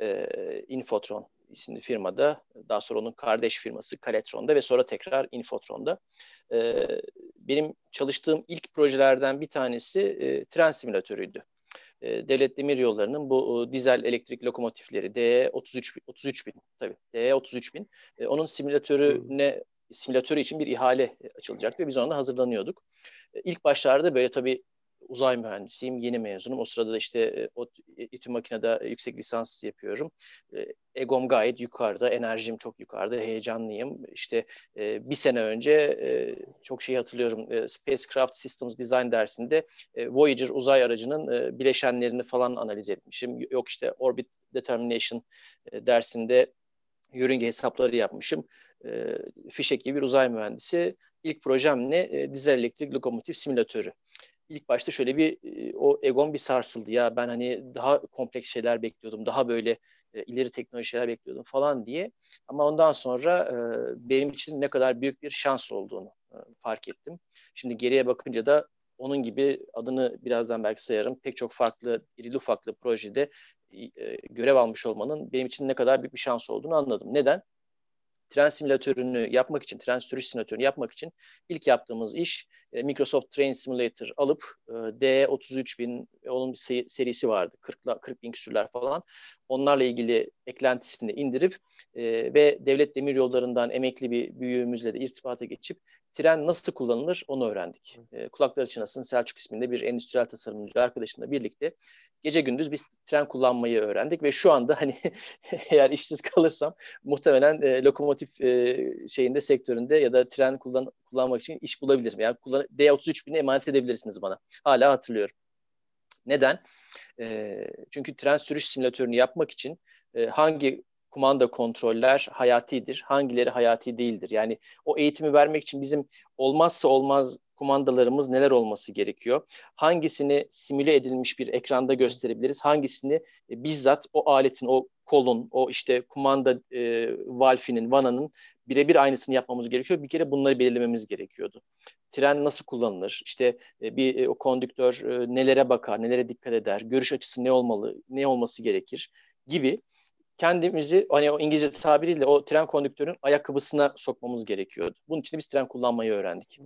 E, Infotron isimli firmada, daha sonra onun kardeş firması Kaletron'da ve sonra tekrar Infotron'da. E, benim çalıştığım ilk projelerden bir tanesi e, tren simülatörüydü. E, Devlet Demir Yolları'nın bu e, dizel elektrik lokomotifleri DE 33 33 bin tabii DE 33 bin. E, onun simülatörüne simülatörü için bir ihale açılacaktı ve biz ona hazırlanıyorduk. E, ilk başlarda böyle tabii uzay mühendisiyim, yeni mezunum. O sırada da işte e, o İTÜ Makine'de yüksek lisans yapıyorum. E, egom gayet yukarıda, enerjim çok yukarıda, heyecanlıyım. İşte e, bir sene önce çok şey hatırlıyorum. Spacecraft Systems Design dersinde Voyager uzay aracının bileşenlerini falan analiz etmişim. Yok işte Orbit Determination dersinde yörünge hesapları yapmışım. Fişek gibi bir uzay mühendisi. İlk projem ne? Dizel elektrik lokomotif simülatörü ilk başta şöyle bir o egon bir sarsıldı. Ya ben hani daha kompleks şeyler bekliyordum. Daha böyle e, ileri teknoloji şeyler bekliyordum falan diye. Ama ondan sonra e, benim için ne kadar büyük bir şans olduğunu e, fark ettim. Şimdi geriye bakınca da onun gibi adını birazdan belki sayarım. Pek çok farklı, irili ufaklı projede e, görev almış olmanın benim için ne kadar büyük bir şans olduğunu anladım. Neden? Tren simülatörünü yapmak için, tren sürüş simülatörünü yapmak için ilk yaptığımız iş e, Microsoft Train Simulator alıp e, D33000 onun bir serisi vardı. 40, 40 bin küsürler falan. Onlarla ilgili eklentisini indirip e, ve devlet demir yollarından emekli bir büyüğümüzle de irtibata geçip tren nasıl kullanılır onu öğrendik. E, kulakları çınlasın Selçuk isminde bir endüstriyel tasarımcı arkadaşımla birlikte gece gündüz biz tren kullanmayı öğrendik ve şu anda hani eğer işsiz kalırsam muhtemelen e, lokomotif e, şeyinde sektöründe ya da tren kullan kullanmak için iş bulabilirim. Yani kullan D33 bini emanet edebilirsiniz bana. Hala hatırlıyorum. Neden? E, çünkü tren sürüş simülatörünü yapmak için e, hangi kumanda kontroller hayatidir, hangileri hayati değildir. Yani o eğitimi vermek için bizim olmazsa olmaz kumandalarımız neler olması gerekiyor? Hangisini simüle edilmiş bir ekranda gösterebiliriz? Hangisini e, bizzat o aletin, o kolun, o işte kumanda e, valfinin, vananın birebir aynısını yapmamız gerekiyor. Bir kere bunları belirlememiz gerekiyordu. Tren nasıl kullanılır? İşte e, bir e, o kondüktör e, nelere bakar, nelere dikkat eder? Görüş açısı ne olmalı, ne olması gerekir gibi kendimizi hani o İngilizce tabiriyle o tren kondüktörün ayakkabısına sokmamız gerekiyordu. Bunun için de biz tren kullanmayı öğrendik.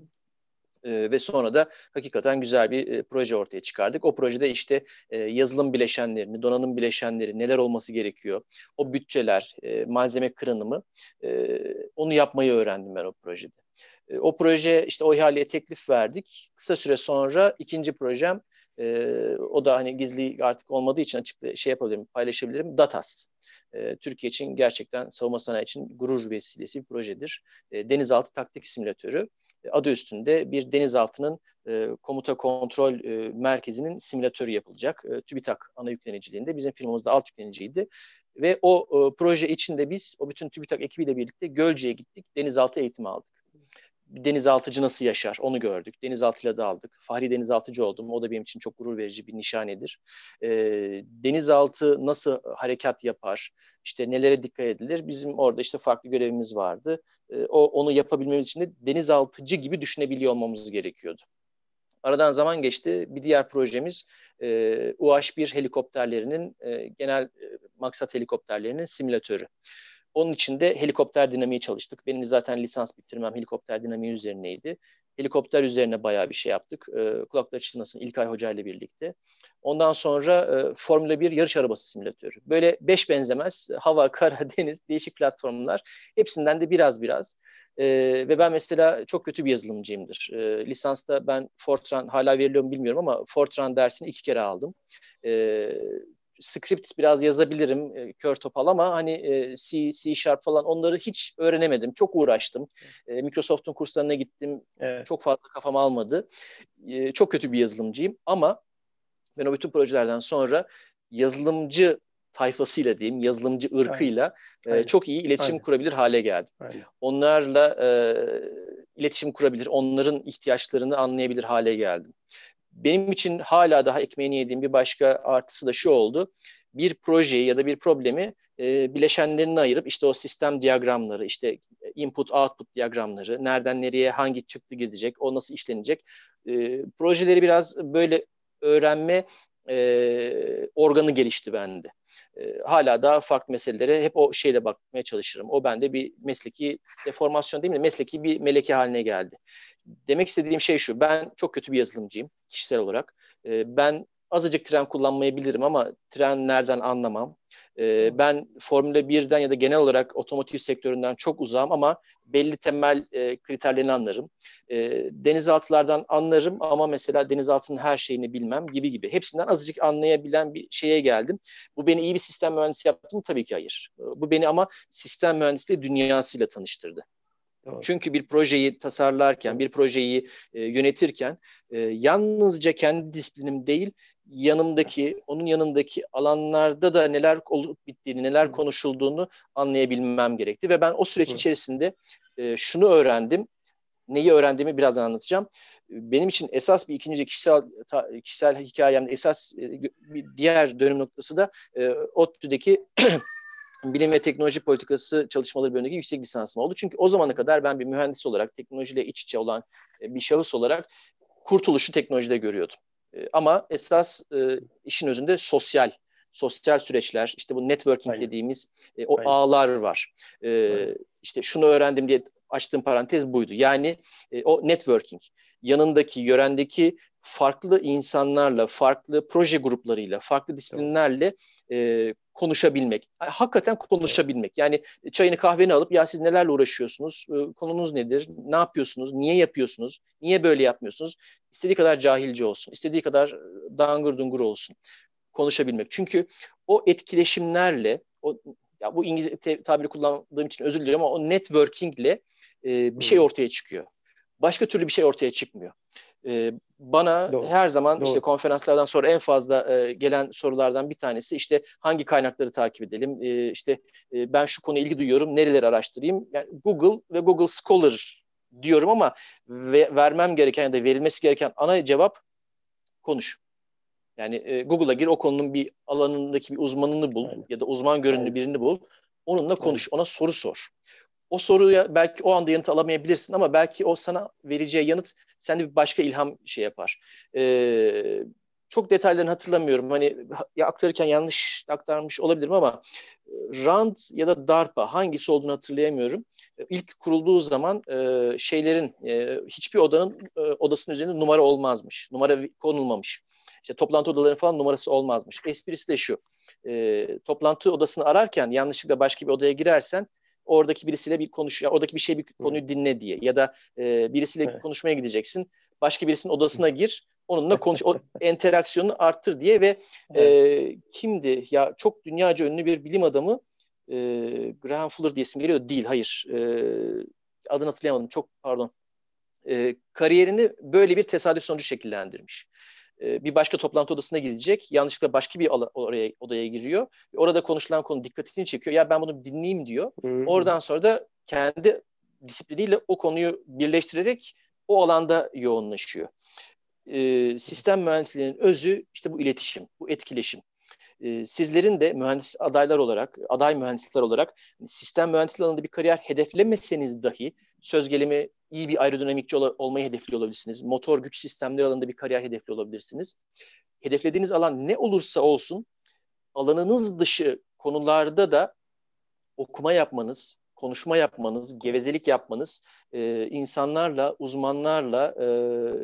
E, ve sonra da hakikaten güzel bir e, proje ortaya çıkardık. O projede işte e, yazılım bileşenlerini, donanım bileşenleri neler olması gerekiyor, o bütçeler, e, malzeme kırınımı e, onu yapmayı öğrendim ben o projede. E, o proje işte o ihaleye teklif verdik. Kısa süre sonra ikinci projem e, o da hani gizli artık olmadığı için açık şey yapabilirim, paylaşabilirim. Datas. E, Türkiye için gerçekten savunma sanayi için gurur vesilesi bir projedir. E, denizaltı taktik simülatörü adı üstünde bir denizaltının e, komuta kontrol e, merkezinin simülatörü yapılacak. E, TÜBİTAK ana yükleniciliğinde bizim firmamızda alt yükleniciydi. Ve o e, proje içinde biz o bütün TÜBİTAK ekibiyle birlikte Gölce'ye gittik. Denizaltı eğitimi aldık. Denizaltıcı nasıl yaşar onu gördük. Denizaltıyla da aldık. Fahri denizaltıcı oldum. O da benim için çok gurur verici bir nişanedir. E, denizaltı nasıl harekat yapar? İşte nelere dikkat edilir? Bizim orada işte farklı görevimiz vardı. E, o onu yapabilmemiz için de denizaltıcı gibi düşünebiliyor olmamız gerekiyordu. Aradan zaman geçti. Bir diğer projemiz e, UH-1 helikopterlerinin e, genel e, maksat helikopterlerinin simülatörü. Onun için de helikopter dinamiği çalıştık. Benim zaten lisans bitirmem helikopter dinamiği üzerineydi. Helikopter üzerine bayağı bir şey yaptık. E, kulaklar çınlasın İlkay Hoca ile birlikte. Ondan sonra e, Formula 1 yarış arabası simülatörü. Böyle beş benzemez hava, kara, deniz değişik platformlar. Hepsinden de biraz biraz. E, ve ben mesela çok kötü bir yazılımcıyımdır. E, lisansta ben Fortran hala veriliyor mu bilmiyorum ama Fortran dersini iki kere aldım. E, script biraz yazabilirim e, kör topal ama hani e, C, C Sharp falan onları hiç öğrenemedim. Çok uğraştım. E, Microsoft'un kurslarına gittim. Evet. Çok fazla kafam almadı. E, çok kötü bir yazılımcıyım ama ben o bütün projelerden sonra yazılımcı tayfasıyla diyeyim, yazılımcı ırkıyla e, çok iyi iletişim Aynen. kurabilir hale geldim. Aynen. Onlarla e, iletişim kurabilir, onların ihtiyaçlarını anlayabilir hale geldim. Benim için hala daha ekmeğini yediğim bir başka artısı da şu oldu. Bir projeyi ya da bir problemi e, bileşenlerini ayırıp işte o sistem diyagramları, işte input output diyagramları, nereden nereye hangi çıktı gidecek, o nasıl işlenecek. E, projeleri biraz böyle öğrenme e, organı gelişti bende. E, hala daha farklı meselelere hep o şeyle bakmaya çalışırım. O bende bir mesleki deformasyon değil mi? Mesleki bir meleke haline geldi. Demek istediğim şey şu. Ben çok kötü bir yazılımcıyım kişisel olarak. E, ben azıcık tren kullanmayı bilirim ama tren nereden anlamam. E, ben Formula 1'den ya da genel olarak otomotiv sektöründen çok uzağım ama belli temel e, kriterlerini anlarım. E, denizaltılardan anlarım ama mesela denizaltının her şeyini bilmem gibi gibi. Hepsinden azıcık anlayabilen bir şeye geldim. Bu beni iyi bir sistem mühendisi yaptı mı? Tabii ki hayır. Bu beni ama sistem mühendisliği dünyasıyla tanıştırdı. Çünkü bir projeyi tasarlarken, bir projeyi e, yönetirken e, yalnızca kendi disiplinim değil, yanımdaki, onun yanındaki alanlarda da neler olup bittiğini, neler konuşulduğunu anlayabilmem gerekti. Ve ben o süreç içerisinde e, şunu öğrendim. Neyi öğrendiğimi birazdan anlatacağım. Benim için esas bir ikinci kişisel ta, kişisel hikayemde esas e, bir diğer dönüm noktası da e, ODTÜ'deki bilim ve teknoloji politikası çalışmaları bölümündeki yüksek lisansım oldu. Çünkü o zamana kadar ben bir mühendis olarak, teknolojiyle iç içe olan e, bir şahıs olarak kurtuluşu teknolojide görüyordum. E, ama esas e, işin özünde sosyal, sosyal süreçler, işte bu networking Aynen. dediğimiz o Aynen. ağlar var. Aynen. İşte şunu öğrendim diye açtığım parantez buydu. Yani o networking, yanındaki, yörendeki farklı insanlarla, farklı proje gruplarıyla, farklı disiplinlerle e, konuşabilmek. Hakikaten konuşabilmek. Yani çayını kahveni alıp ya siz nelerle uğraşıyorsunuz? E, konunuz nedir? Ne yapıyorsunuz? Niye yapıyorsunuz? Niye böyle yapmıyorsunuz? İstediği kadar cahilce olsun. istediği kadar e, dangır dungur olsun. Konuşabilmek. Çünkü o etkileşimlerle o ya bu İngilizce tabiri kullandığım için özür diliyorum ama o networkingle e, bir şey ortaya çıkıyor. Başka türlü bir şey ortaya çıkmıyor. E, bana Doğru. her zaman Doğru. işte konferanslardan sonra en fazla e, gelen sorulardan bir tanesi işte hangi kaynakları takip edelim? E, işte e, ben şu konuya ilgi duyuyorum, nereleri araştırayım? Yani Google ve Google Scholar diyorum ama ve, vermem gereken ya da verilmesi gereken ana cevap konuş. Yani e, Google'a gir o konunun bir alanındaki bir uzmanını bul Aynen. ya da uzman görünümlü birini bul. Onunla konuş, Aynen. ona soru sor. O soruya belki o anda yanıt alamayabilirsin ama belki o sana vereceği yanıt sende bir başka ilham şey yapar. Ee, çok detaylarını hatırlamıyorum. Hani ya aktarırken yanlış aktarmış olabilirim ama e, RAND ya da DARPA hangisi olduğunu hatırlayamıyorum. E, ilk kurulduğu zaman e, şeylerin e, hiçbir odanın e, odasının üzerinde numara olmazmış. Numara konulmamış. İşte toplantı odalarının falan numarası olmazmış. Esprisi de şu. E, toplantı odasını ararken yanlışlıkla başka bir odaya girersen oradaki birisiyle bir konuş, oradaki bir şey bir konuyu dinle diye ya da e, birisiyle evet. konuşmaya gideceksin. Başka birisinin odasına gir, onunla konuş, o interaksiyonu arttır diye ve evet. e, kimdi ya çok dünyaca ünlü bir bilim adamı e, Graham Fuller diye isim geliyor. Değil, hayır. E, adını hatırlayamadım. Çok pardon. E, kariyerini böyle bir tesadüf sonucu şekillendirmiş. E, bir başka toplantı odasına gidecek. Yanlışlıkla başka bir oraya odaya giriyor. Orada konuşulan konu dikkatini çekiyor. Ya ben bunu dinleyeyim diyor. Hı-hı. Oradan sonra da kendi disipliniyle o konuyu birleştirerek o alanda yoğunlaşıyor. E, sistem mühendisliğinin özü işte bu iletişim, bu etkileşim. E, sizlerin de mühendis adaylar olarak, aday mühendisler olarak sistem mühendisliği alanında bir kariyer hedeflemeseniz dahi söz gelimi iyi bir aerodinamikçi ol- olmayı hedefliyor olabilirsiniz. Motor güç sistemleri alanında bir kariyer hedefli olabilirsiniz. Hedeflediğiniz alan ne olursa olsun alanınız dışı konularda da okuma yapmanız, konuşma yapmanız, gevezelik yapmanız, e, insanlarla, uzmanlarla e,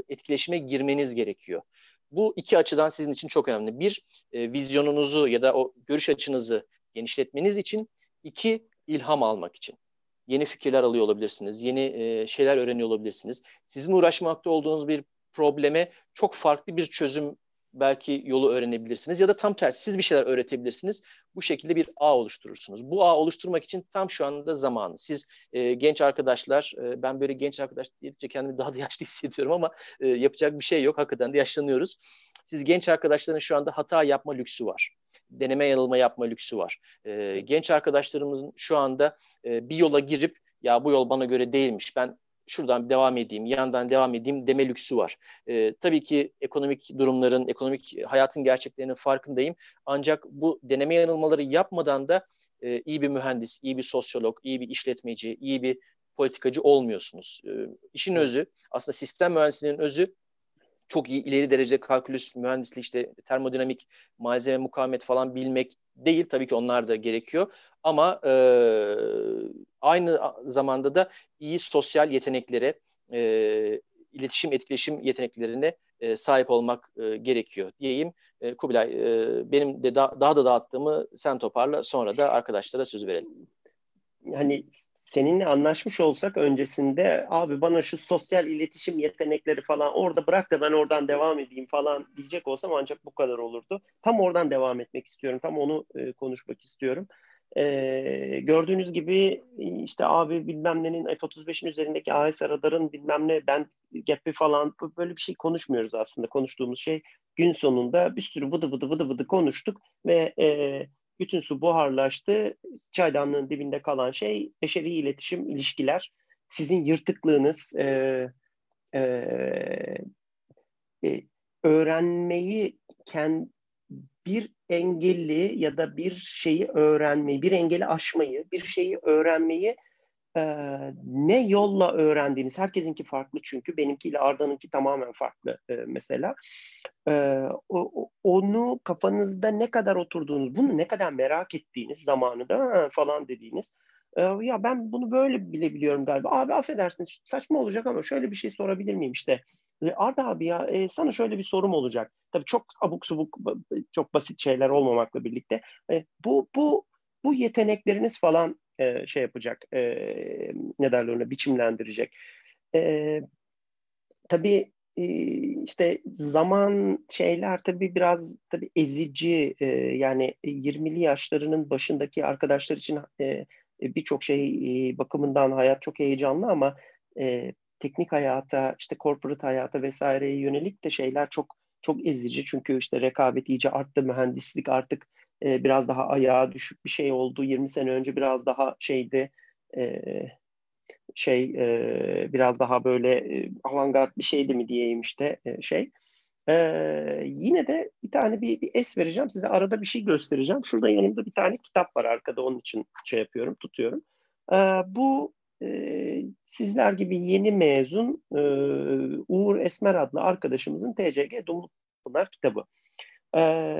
etkileşime girmeniz gerekiyor. Bu iki açıdan sizin için çok önemli. Bir, e, vizyonunuzu ya da o görüş açınızı genişletmeniz için. iki ilham almak için. Yeni fikirler alıyor olabilirsiniz, yeni e, şeyler öğreniyor olabilirsiniz. Sizin uğraşmakta olduğunuz bir probleme çok farklı bir çözüm belki yolu öğrenebilirsiniz ya da tam tersi siz bir şeyler öğretebilirsiniz. Bu şekilde bir ağ oluşturursunuz. Bu ağ oluşturmak için tam şu anda zamanı. Siz e, genç arkadaşlar, e, ben böyle genç arkadaş dedikçe kendimi daha da yaşlı hissediyorum ama e, yapacak bir şey yok. Hakikaten de yaşlanıyoruz. Siz genç arkadaşların şu anda hata yapma lüksü var. Deneme yanılma yapma lüksü var. E, genç arkadaşlarımızın şu anda e, bir yola girip ya bu yol bana göre değilmiş. Ben şuradan devam edeyim, yandan devam edeyim deme lüksü var. E, tabii ki ekonomik durumların, ekonomik hayatın gerçeklerinin farkındayım. Ancak bu deneme yanılmaları yapmadan da e, iyi bir mühendis, iyi bir sosyolog, iyi bir işletmeci, iyi bir politikacı olmuyorsunuz. E, işin özü, aslında sistem mühendisliğinin özü çok iyi ileri derece kalkülüs mühendisliği işte termodinamik malzeme mukavemet falan bilmek değil. Tabii ki onlar da gerekiyor. Ama e, aynı zamanda da iyi sosyal yeteneklere, e, iletişim, etkileşim yeteneklerine e, sahip olmak e, gerekiyor diyeyim. E, Kubilay, e, benim de da, daha da dağıttığımı sen toparla. Sonra da arkadaşlara söz verelim. Hani seninle anlaşmış olsak öncesinde abi bana şu sosyal iletişim yetenekleri falan orada bırak da ben oradan devam edeyim falan diyecek olsam ancak bu kadar olurdu. Tam oradan devam etmek istiyorum. Tam onu e, konuşmak istiyorum. E, gördüğünüz gibi işte abi bilmem nenin F-35'in üzerindeki AES radarın bilmem ne ben gap'i falan böyle bir şey konuşmuyoruz aslında. Konuştuğumuz şey gün sonunda bir sürü vıdı vıdı vıdı vıdı konuştuk ve e, bütün su buharlaştı. Çaydanlığın dibinde kalan şey beşeri iletişim, ilişkiler. Sizin yırtıklığınız, e, e, e, öğrenmeyi kend, bir engelli ya da bir şeyi öğrenmeyi, bir engeli aşmayı, bir şeyi öğrenmeyi e, ne yolla öğrendiğiniz, herkesinki farklı çünkü benimkiyle Arda'nınki tamamen farklı e, mesela. E, o, onu kafanızda ne kadar oturduğunuz, bunu ne kadar merak ettiğiniz zamanında falan dediğiniz, ya ben bunu böyle bile biliyorum galiba. Abi affedersin saçma olacak ama şöyle bir şey sorabilir miyim işte. Arda abi ya e, sana şöyle bir sorum olacak. Tabii çok abuk subuk, çok basit şeyler olmamakla birlikte. E, bu bu bu yetenekleriniz falan e, şey yapacak, e, ne derler ona, biçimlendirecek. E, tabii e, işte zaman şeyler tabii biraz tabii ezici, e, yani 20'li yaşlarının başındaki arkadaşlar için e, birçok şey e, bakımından hayat çok heyecanlı ama teknik hayata, işte corporate hayata vesaireye yönelik de şeyler çok çok ezici. Çünkü işte rekabet iyice arttı, mühendislik artık e, biraz daha ayağa düşük bir şey oldu. 20 sene önce biraz daha şeydi e, şey e, biraz daha böyle e, avantgard bir şeydi mi diyeyim işte e, şey. E, yine de bir tane bir, bir es vereceğim size arada bir şey göstereceğim. Şurada yanımda bir tane kitap var arkada onun için şey yapıyorum tutuyorum. E, bu e, sizler gibi yeni mezun e, Uğur Esmer adlı arkadaşımızın TCG Dumluk Pınar kitabı.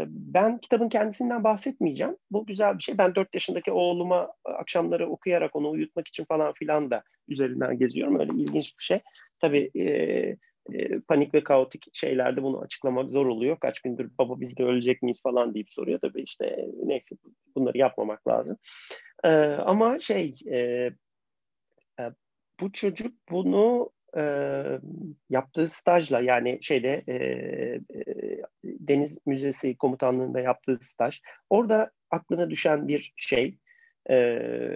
Ben kitabın kendisinden bahsetmeyeceğim. Bu güzel bir şey. Ben 4 yaşındaki oğluma akşamları okuyarak onu uyutmak için falan filan da üzerinden geziyorum. Öyle ilginç bir şey. Tabii e, e, panik ve kaotik şeylerde bunu açıklamak zor oluyor. Kaç gündür baba biz de ölecek miyiz falan deyip soruyor. Tabii işte neyse bunları yapmamak lazım. E, ama şey e, e, bu çocuk bunu e, yaptığı stajla yani şeyde e, Deniz Müzesi Komutanlığı'nda yaptığı staj. Orada aklına düşen bir şey e,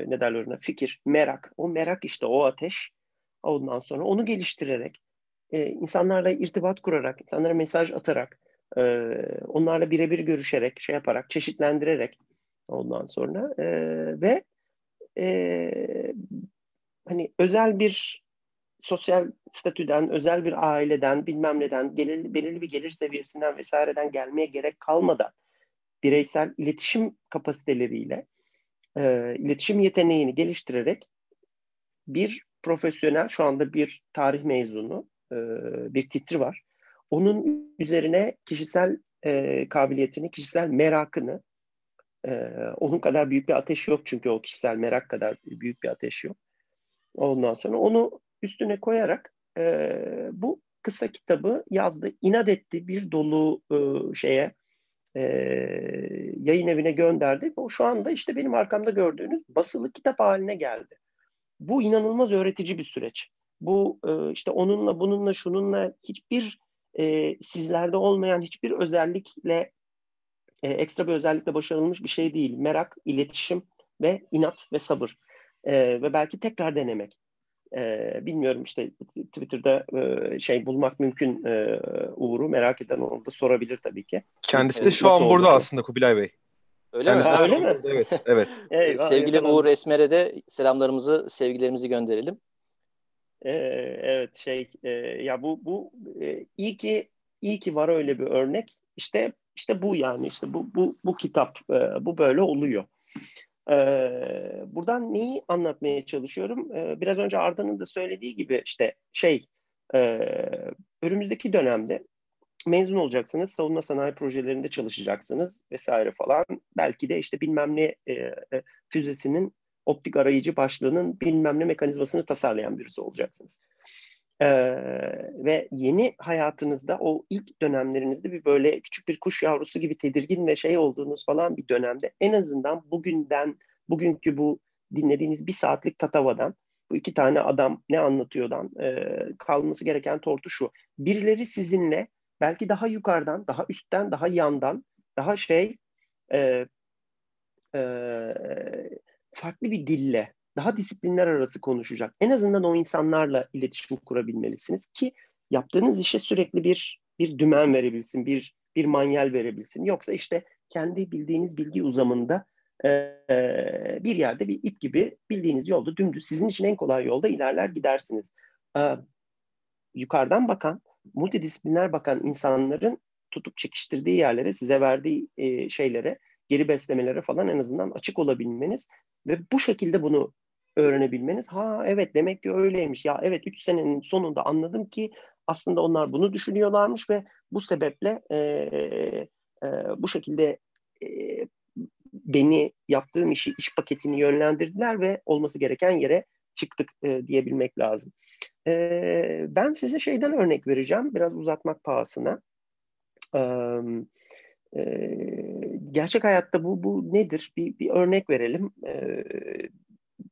ne derler ona fikir, merak. O merak işte o ateş. Ondan sonra onu geliştirerek e, insanlarla irtibat kurarak, insanlara mesaj atarak, e, onlarla birebir görüşerek, şey yaparak, çeşitlendirerek ondan sonra e, ve e, hani özel bir sosyal statüden, özel bir aileden, bilmem neden, gelir, belirli bir gelir seviyesinden vesaireden gelmeye gerek kalmadan bireysel iletişim kapasiteleriyle e, iletişim yeteneğini geliştirerek bir profesyonel, şu anda bir tarih mezunu, e, bir titri var. Onun üzerine kişisel e, kabiliyetini, kişisel merakını, e, onun kadar büyük bir ateş yok çünkü o kişisel merak kadar büyük bir ateş yok. Ondan sonra onu üstüne koyarak e, bu kısa kitabı yazdı. İnat etti bir dolu e, şeye e, yayın evine gönderdi. O şu anda işte benim arkamda gördüğünüz basılı kitap haline geldi. Bu inanılmaz öğretici bir süreç. Bu e, işte onunla bununla şununla hiçbir e, sizlerde olmayan hiçbir özellikle e, ekstra bir özellikle başarılmış bir şey değil. Merak, iletişim ve inat ve sabır. E, ve belki tekrar denemek. E, bilmiyorum işte Twitter'da e, şey bulmak mümkün e, Uğur'u merak eden onu da sorabilir tabii ki. Kendisi de şu an burada oldu? aslında Kubilay Bey. Öyle Kendisi mi? Ha, öyle mi? Evet, evet. Eyvah, Sevgili eyvah. Uğur Esmer'e de selamlarımızı, sevgilerimizi gönderelim. Ee, evet şey e, ya bu bu e, iyi ki iyi ki var öyle bir örnek. İşte işte bu yani işte bu bu bu kitap e, bu böyle oluyor. Ee, buradan neyi anlatmaya çalışıyorum? Ee, biraz önce Arda'nın da söylediği gibi işte şey e, önümüzdeki dönemde mezun olacaksınız, savunma sanayi projelerinde çalışacaksınız vesaire falan. Belki de işte bilmem ne e, füzesinin optik arayıcı başlığının bilmem ne mekanizmasını tasarlayan birisi olacaksınız. Ee, ve yeni hayatınızda o ilk dönemlerinizde bir böyle küçük bir kuş yavrusu gibi tedirgin ve şey olduğunuz falan bir dönemde en azından bugünden bugünkü bu dinlediğiniz bir saatlik tatavadan bu iki tane adam ne anlatıyordan e, kalması gereken tortu şu. Birileri sizinle belki daha yukarıdan, daha üstten, daha yandan, daha şey e, e, farklı bir dille daha disiplinler arası konuşacak. En azından o insanlarla iletişim kurabilmelisiniz ki yaptığınız işe sürekli bir bir dümen verebilsin, bir bir manyel verebilsin. Yoksa işte kendi bildiğiniz bilgi uzamında e, bir yerde bir ip gibi bildiğiniz yolda dümdüz sizin için en kolay yolda ilerler gidersiniz. E, yukarıdan bakan, multidisipliner bakan insanların tutup çekiştirdiği yerlere, size verdiği e, şeylere, geri beslemelere falan en azından açık olabilmeniz ve bu şekilde bunu öğrenebilmeniz. Ha evet demek ki öyleymiş. Ya evet 3 senenin sonunda anladım ki aslında onlar bunu düşünüyorlarmış ve bu sebeple e, e, bu şekilde e, beni yaptığım işi, iş paketini yönlendirdiler ve olması gereken yere çıktık e, diyebilmek lazım. E, ben size şeyden örnek vereceğim, biraz uzatmak pahasına. E, e, gerçek hayatta bu bu nedir? Bir, bir örnek verelim. E,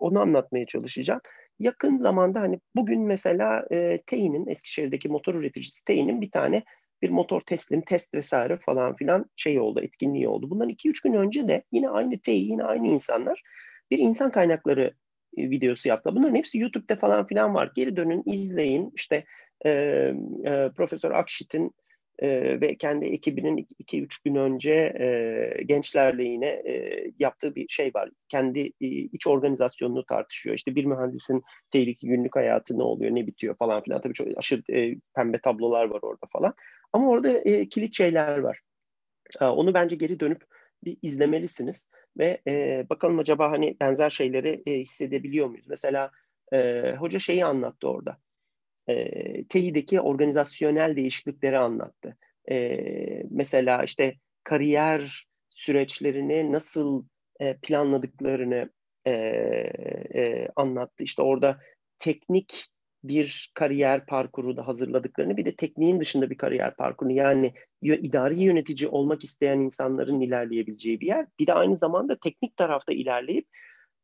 onu anlatmaya çalışacağım. Yakın zamanda hani bugün mesela e, TEİ'nin Eskişehir'deki motor üreticisi TEİ'nin bir tane bir motor teslim, test vesaire falan filan şey oldu, etkinliği oldu. Bundan 2-3 gün önce de yine aynı TEİ, yine aynı insanlar bir insan kaynakları e, videosu yaptı. Bunların hepsi YouTube'da falan filan var. Geri dönün, izleyin. İşte e, e, Profesör Akşit'in e, ve kendi ekibinin 2-3 gün önce e, gençlerle yine e, yaptığı bir şey var. Kendi e, iç organizasyonunu tartışıyor. İşte bir mühendisin tehlike günlük hayatı ne oluyor, ne bitiyor falan filan. Tabii çok aşırı e, pembe tablolar var orada falan. Ama orada e, kilit şeyler var. E, onu bence geri dönüp bir izlemelisiniz ve e, bakalım acaba hani benzer şeyleri e, hissedebiliyor muyuz? Mesela e, hoca şeyi anlattı orada e, TEİ'deki organizasyonel değişiklikleri anlattı. E, mesela işte kariyer süreçlerini nasıl e, planladıklarını e, e, anlattı. İşte orada teknik bir kariyer parkuru da hazırladıklarını bir de tekniğin dışında bir kariyer parkurunu yani idari yönetici olmak isteyen insanların ilerleyebileceği bir yer. Bir de aynı zamanda teknik tarafta ilerleyip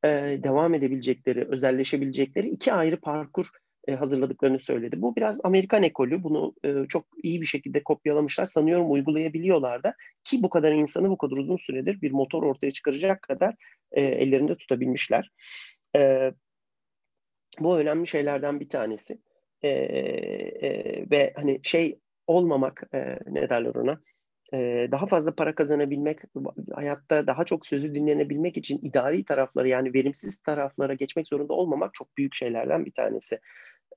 e, devam edebilecekleri, özelleşebilecekleri iki ayrı parkur e, hazırladıklarını söyledi. Bu biraz Amerikan ekolü. Bunu e, çok iyi bir şekilde kopyalamışlar. Sanıyorum uygulayabiliyorlar da ki bu kadar insanı bu kadar uzun süredir bir motor ortaya çıkaracak kadar e, ellerinde tutabilmişler. bu önemli şeylerden bir tanesi. ve hani şey olmamak ne derler ona daha fazla para kazanabilmek, hayatta daha çok sözü dinlenebilmek için idari tarafları yani verimsiz taraflara geçmek zorunda olmamak çok büyük şeylerden bir tanesi.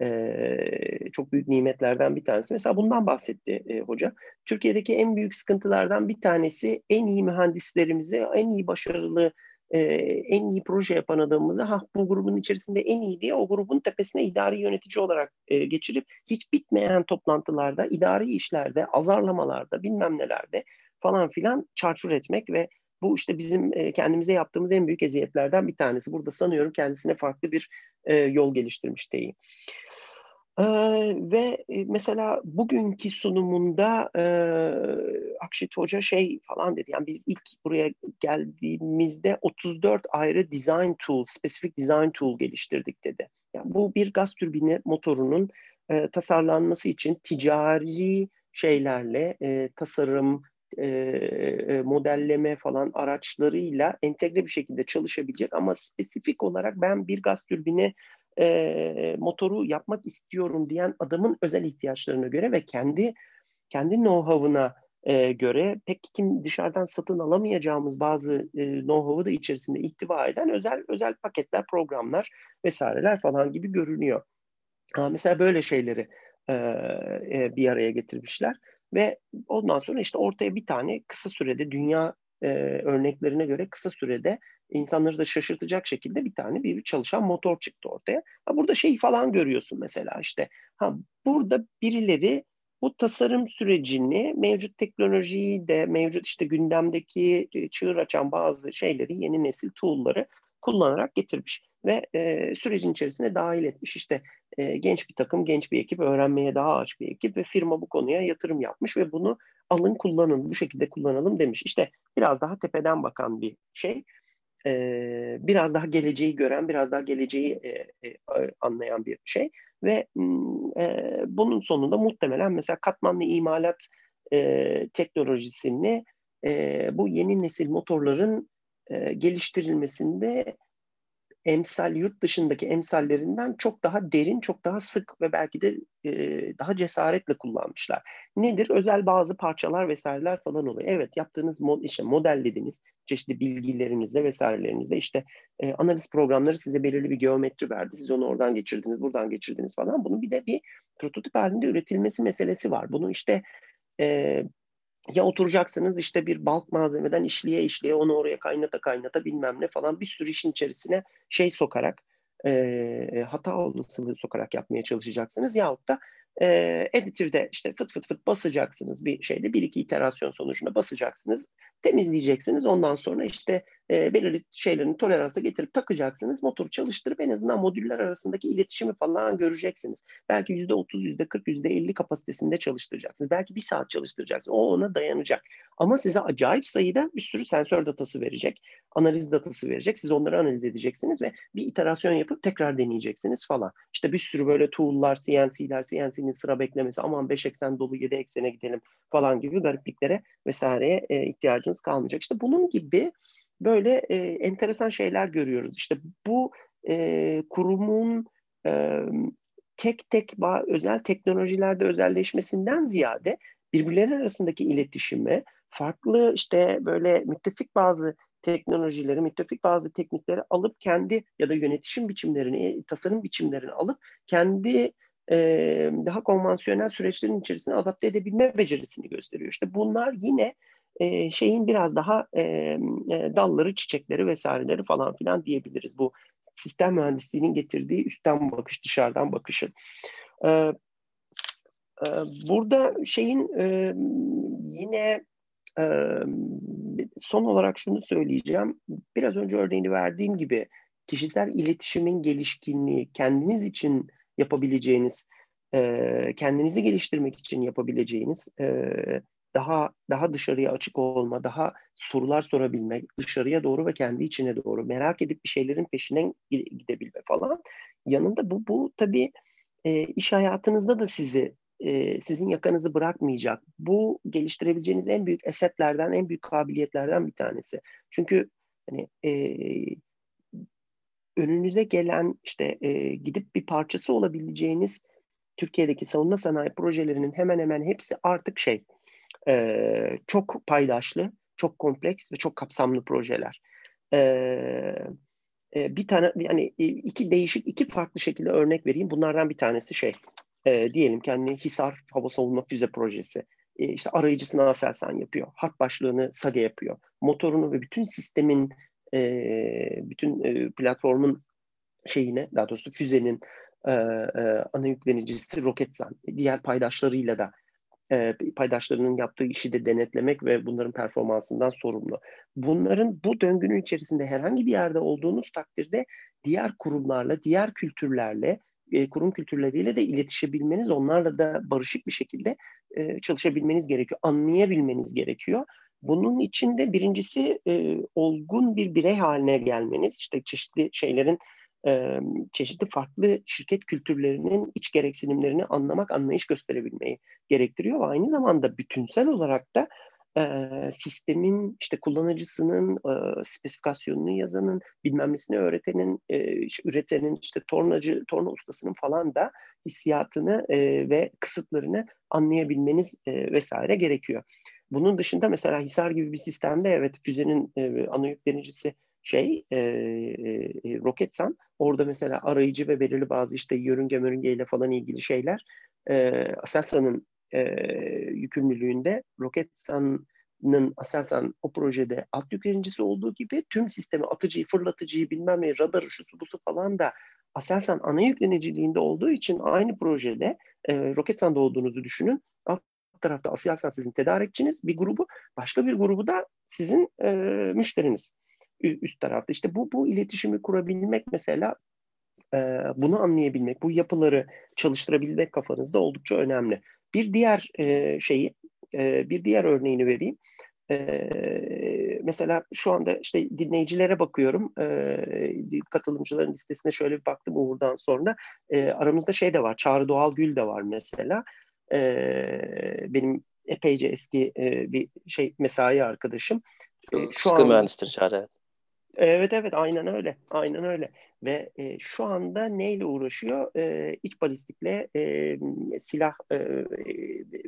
E, çok büyük nimetlerden bir tanesi. Mesela bundan bahsetti e, hoca. Türkiye'deki en büyük sıkıntılardan bir tanesi en iyi mühendislerimizi, en iyi başarılı e, en iyi proje yapan adamımızı ha bu grubun içerisinde en iyi diye o grubun tepesine idari yönetici olarak e, geçirip hiç bitmeyen toplantılarda, idari işlerde, azarlamalarda, bilmem nelerde falan filan çarçur etmek ve bu işte bizim kendimize yaptığımız en büyük eziyetlerden bir tanesi. Burada sanıyorum kendisine farklı bir yol geliştirmiş değil. Ee, ve mesela bugünkü sunumunda e, Akşit Hoca şey falan dedi. Yani biz ilk buraya geldiğimizde 34 ayrı design tool, spesifik design tool geliştirdik dedi. Yani bu bir gaz türbini motorunun e, tasarlanması için ticari şeylerle e, tasarım, e, modelleme falan araçlarıyla entegre bir şekilde çalışabilecek ama spesifik olarak ben bir gaz türbini e, motoru yapmak istiyorum diyen adamın özel ihtiyaçlarına göre ve kendi kendi know-how'ına e, göre pek kim dışarıdan satın alamayacağımız bazı e, know-how'ı da içerisinde ihtiva eden özel özel paketler, programlar vesaireler falan gibi görünüyor. Ha, mesela böyle şeyleri e, e, bir araya getirmişler ve ondan sonra işte ortaya bir tane kısa sürede dünya e, örneklerine göre kısa sürede insanları da şaşırtacak şekilde bir tane bir çalışan motor çıktı ortaya. Ha, burada şey falan görüyorsun mesela işte ha burada birileri bu tasarım sürecini mevcut teknolojiyi de mevcut işte gündemdeki e, çığır açan bazı şeyleri yeni nesil tool'ları kullanarak getirmiş ve e, sürecin içerisine dahil etmiş. İşte e, genç bir takım, genç bir ekip, öğrenmeye daha aç bir ekip ve firma bu konuya yatırım yapmış ve bunu alın kullanın, bu şekilde kullanalım demiş. İşte biraz daha tepeden bakan bir şey e, biraz daha geleceği gören, biraz daha geleceği e, e, anlayan bir şey. Ve e, bunun sonunda muhtemelen mesela katmanlı imalat e, teknolojisini e, bu yeni nesil motorların e, geliştirilmesinde emsal yurt dışındaki emsallerinden çok daha derin, çok daha sık ve belki de e, daha cesaretle kullanmışlar. Nedir? Özel bazı parçalar vesaireler falan oluyor. Evet yaptığınız mod, işte modellediniz çeşitli bilgilerinizle vesairelerinizle işte e, analiz programları size belirli bir geometri verdi. Siz onu oradan geçirdiniz, buradan geçirdiniz falan. Bunun bir de bir prototip halinde üretilmesi meselesi var. Bunu işte e, ya oturacaksınız işte bir balk malzemeden işliye işliye onu oraya kaynata kaynata bilmem ne falan bir sürü işin içerisine şey sokarak e, hata olasılığı sokarak yapmaya çalışacaksınız. Yahut da e, editifde işte fıt fıt fıt basacaksınız bir şeyde bir iki iterasyon sonucunda basacaksınız temizleyeceksiniz. Ondan sonra işte e, belirli şeylerin toleransa getirip takacaksınız. Motoru çalıştırıp en azından modüller arasındaki iletişimi falan göreceksiniz. Belki yüzde otuz yüzde kırk yüzde elli kapasitesinde çalıştıracaksınız. Belki bir saat çalıştıracaksınız. O ona dayanacak. Ama size acayip sayıda bir sürü sensör datası verecek analiz datası verecek. Siz onları analiz edeceksiniz ve bir iterasyon yapıp tekrar deneyeceksiniz falan. İşte bir sürü böyle tool'lar CNC'ler CNC'nin sıra beklemesi aman 5 eksen dolu 7 eksene gidelim falan gibi garipliklere vesaireye e, ihtiyacınız kalmayacak. İşte bunun gibi böyle e, enteresan şeyler görüyoruz. İşte bu e, kurumun e, tek tek özel teknolojilerde özelleşmesinden ziyade birbirleri arasındaki iletişimi, farklı işte böyle müttefik bazı teknolojileri, müttefik bazı teknikleri alıp kendi ya da yönetişim biçimlerini, tasarım biçimlerini alıp kendi e, daha konvansiyonel süreçlerin içerisine adapte edebilme becerisini gösteriyor. İşte bunlar yine şeyin biraz daha dalları, çiçekleri vesaireleri falan filan diyebiliriz. Bu sistem mühendisliğinin getirdiği üstten bakış, dışarıdan bakışı. Burada şeyin yine son olarak şunu söyleyeceğim. Biraz önce örneğini verdiğim gibi kişisel iletişimin gelişkinliği, kendiniz için yapabileceğiniz, kendinizi geliştirmek için yapabileceğiniz daha daha dışarıya açık olma, daha sorular sorabilmek, dışarıya doğru ve kendi içine doğru merak edip bir şeylerin peşinden gidebilme falan. Yanında bu bu tabii e, iş hayatınızda da sizi e, sizin yakanızı bırakmayacak. Bu geliştirebileceğiniz en büyük esetlerden, en büyük kabiliyetlerden bir tanesi. Çünkü hani e, önünüze gelen işte e, gidip bir parçası olabileceğiniz Türkiye'deki savunma sanayi projelerinin hemen hemen hepsi artık şey E, çok paydaşlı, çok kompleks ve çok kapsamlı projeler. E, bir tane yani iki değişik iki farklı şekilde örnek vereyim. Bunlardan bir tanesi şey e, diyelim ki hani Hisar Hava Savunma Füze Projesi. E, işte arayıcısını Aselsan yapıyor. Hat başlığını SAGE yapıyor. Motorunu ve bütün sistemin e, bütün e, platformun şeyine daha doğrusu füzenin e, e, ana yüklenicisi Roketsan. Diğer paydaşlarıyla da e, paydaşlarının yaptığı işi de denetlemek ve bunların performansından sorumlu. Bunların bu döngünün içerisinde herhangi bir yerde olduğunuz takdirde diğer kurumlarla, diğer kültürlerle, e, kurum kültürleriyle de iletişebilmeniz, onlarla da barışık bir şekilde e, çalışabilmeniz gerekiyor, anlayabilmeniz gerekiyor. Bunun için de birincisi e, olgun bir birey haline gelmeniz, işte çeşitli şeylerin e, çeşitli farklı şirket kültürlerinin iç gereksinimlerini anlamak, anlayış gösterebilmeyi gerektiriyor ve aynı zamanda bütünsel olarak da e, sistemin işte kullanıcısının e, spesifikasyonunu yazanın bilmem nesini öğretenin e, üretenin işte tornacı torna ustasının falan da hissiyatını e, ve kısıtlarını anlayabilmeniz e, vesaire gerekiyor. Bunun dışında mesela Hisar gibi bir sistemde evet füzenin e, ana yüklenicisi şey e, e, Roketsan orada mesela arayıcı ve belirli bazı işte yörünge mörünge ile falan ilgili şeyler e, Aselsan'ın e, yükümlülüğünde Roketsan'ın Aselsan o projede alt yüklenicisi olduğu gibi tüm sistemi atıcıyı, fırlatıcıyı bilmem ne radarı şusu busu falan da Aselsan ana yükleniciliğinde olduğu için aynı projede e, Roketsan'da olduğunuzu düşünün. Alt tarafta Aselsan sizin tedarikçiniz bir grubu, başka bir grubu da sizin e, müşteriniz üst tarafta. İşte bu bu iletişimi kurabilmek mesela e, bunu anlayabilmek, bu yapıları çalıştırabilmek kafanızda oldukça önemli. Bir diğer e, şeyi, e, bir diğer örneğini vereyim. E, mesela şu anda işte dinleyicilere bakıyorum, e, katılımcıların listesine şöyle bir baktım Uğur'dan sonra. E, aramızda şey de var, Çağrı Doğal Gül de var mesela. E, benim epeyce eski e, bir şey mesai arkadaşım. E, şu Sıkı an, mühendistir Çağrı. Evet evet aynen öyle. Aynen öyle. Ve e, şu anda neyle uğraşıyor? E, iç balistikle e, silah e,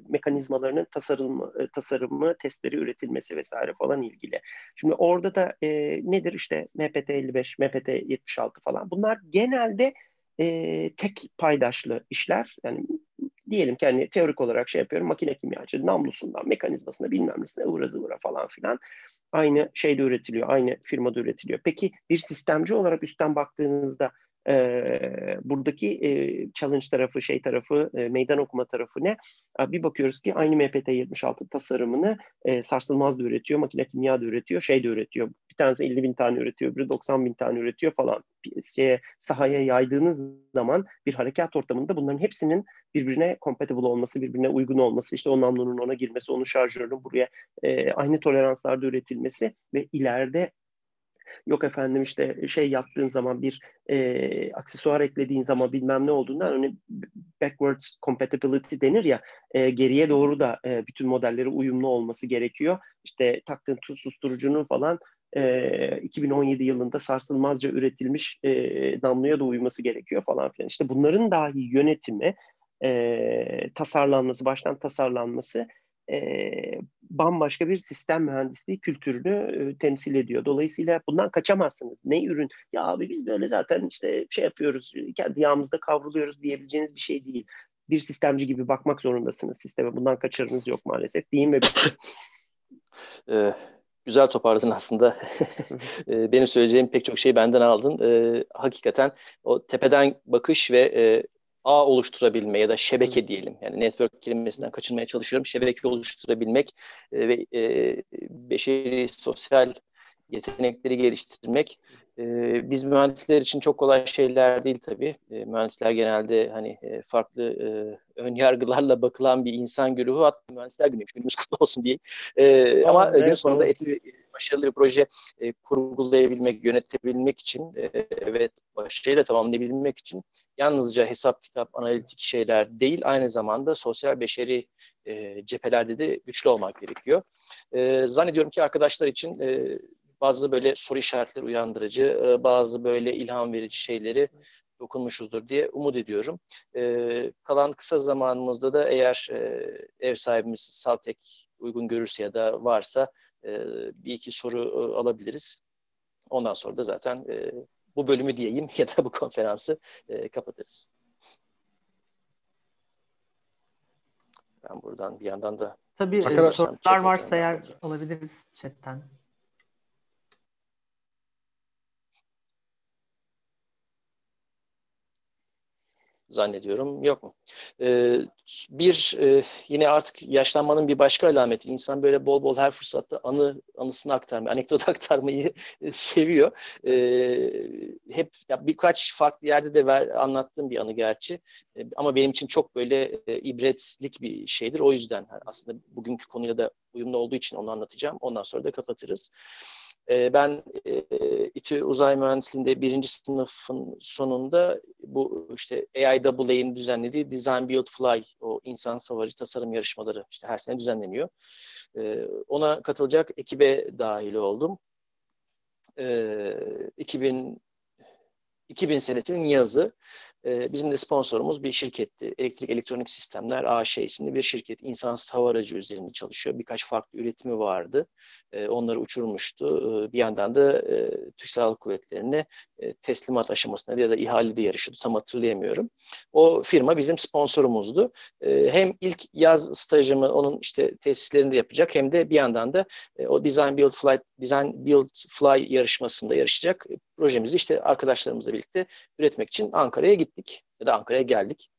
mekanizmalarının tasarımı, e, tasarımı, testleri üretilmesi vesaire falan ilgili. Şimdi orada da e, nedir işte MPT-55, MPT-76 falan. Bunlar genelde e, tek paydaşlı işler. Yani diyelim ki hani teorik olarak şey yapıyorum makine kimyacı namlusundan mekanizmasına bilmem nesine ıvıra zıvıra falan filan aynı şeyde üretiliyor, aynı firmada üretiliyor. Peki bir sistemci olarak üstten baktığınızda e, buradaki e, challenge tarafı, şey tarafı, e, meydan okuma tarafı ne? E, bir bakıyoruz ki aynı MPT-76 tasarımını e, sarsılmaz da üretiyor, makine kimya da üretiyor, şey de üretiyor. Bir tanesi 50 bin tane üretiyor, biri 90 bin tane üretiyor falan. Şeye, sahaya yaydığınız zaman bir harekat ortamında bunların hepsinin birbirine compatible olması, birbirine uygun olması, işte o namlunun ona girmesi, onun şarjörünün buraya e, aynı toleranslarda üretilmesi ve ileride Yok efendim işte şey yaptığın zaman bir e, aksesuar eklediğin zaman bilmem ne olduğundan hani backwards compatibility denir ya e, geriye doğru da e, bütün modelleri uyumlu olması gerekiyor. İşte taktığın susturucunun falan e, 2017 yılında sarsılmazca üretilmiş e, namluya da uyması gerekiyor falan filan. İşte bunların dahi yönetimi, e, tasarlanması, baştan tasarlanması e, bambaşka bir sistem mühendisliği kültürünü e, temsil ediyor. Dolayısıyla bundan kaçamazsınız. Ne ürün? Ya abi biz böyle zaten işte şey yapıyoruz, kendi yağımızda kavruluyoruz diyebileceğiniz bir şey değil. Bir sistemci gibi bakmak zorundasınız sisteme. Bundan kaçarınız yok maalesef. Diyeyim ve ee, güzel toparladın aslında. Benim söyleyeceğim pek çok şeyi benden aldın. Ee, hakikaten o tepeden bakış ve e, ağ oluşturabilme ya da şebeke diyelim. Yani network kelimesinden kaçınmaya çalışıyorum. Şebeke oluşturabilmek e, ve e, beşeri sosyal yetenekleri geliştirmek e, biz mühendisler için çok kolay şeyler değil tabii. E, mühendisler genelde hani e, farklı e, ön yargılarla bakılan bir insan güruhu. Hatta mühendisler günüymüş, günümüz kutlu olsun diye. E, ama evet, gün sonunda etli, başarılı bir proje e, kurgulayabilmek, yönetebilmek için e, ve başarıyla tamamlayabilmek için yalnızca hesap, kitap, analitik şeyler değil, aynı zamanda sosyal beşeri e, cephelerde de güçlü olmak gerekiyor. E, zannediyorum ki arkadaşlar için e, bazı böyle soru işaretleri uyandırıcı, e, bazı böyle ilham verici şeyleri dokunmuşuzdur diye umut ediyorum. E, kalan kısa zamanımızda da eğer e, ev sahibimiz Saltek uygun görürse ya da varsa e, bir iki soru e, alabiliriz. Ondan sonra da zaten e, bu bölümü diyeyim ya da bu konferansı e, kapatırız. Ben buradan bir yandan da Tabii sorular varsa eğer alabiliriz chatten. Zannediyorum. Yok mu? Ee, bir e, yine artık yaşlanmanın bir başka alameti. İnsan böyle bol bol her fırsatta anı anısını aktarmayı, anekdot aktarmayı seviyor. Ee, hep ya birkaç farklı yerde de ver, anlattığım bir anı gerçi. E, ama benim için çok böyle e, ibretlik bir şeydir. O yüzden aslında bugünkü konuyla da uyumlu olduğu için onu anlatacağım. Ondan sonra da kapatırız. Ee, ben e, İTÜ Uzay Mühendisliği'nde birinci sınıfın sonunda bu işte AIAA'nin düzenlediği Design Build Fly o insan savarıcı tasarım yarışmaları işte her sene düzenleniyor. Ee, ona katılacak ekibe dahil oldum. 2000 ee, 2000 senesinin yazı e, bizim de sponsorumuz bir şirketti. Elektrik Elektronik Sistemler AŞ isimli bir şirket. İnsansız hava aracı üzerinde çalışıyor. Birkaç farklı üretimi vardı. E, onları uçurmuştu. E, bir yandan da e, Türk Silahlı Kuvvetleri'ne e, teslimat aşamasında ya da ihalede yarışıyordu. Tam hatırlayamıyorum. O firma bizim sponsorumuzdu. Hem ilk yaz stajımı onun işte tesislerinde yapacak hem de bir yandan da e, o Design Build Fly Design Build Fly yarışmasında yarışacak. Projemizi işte arkadaşlarımızla birlikte üretmek için Ankara'ya gittik ya da Ankara'ya geldik.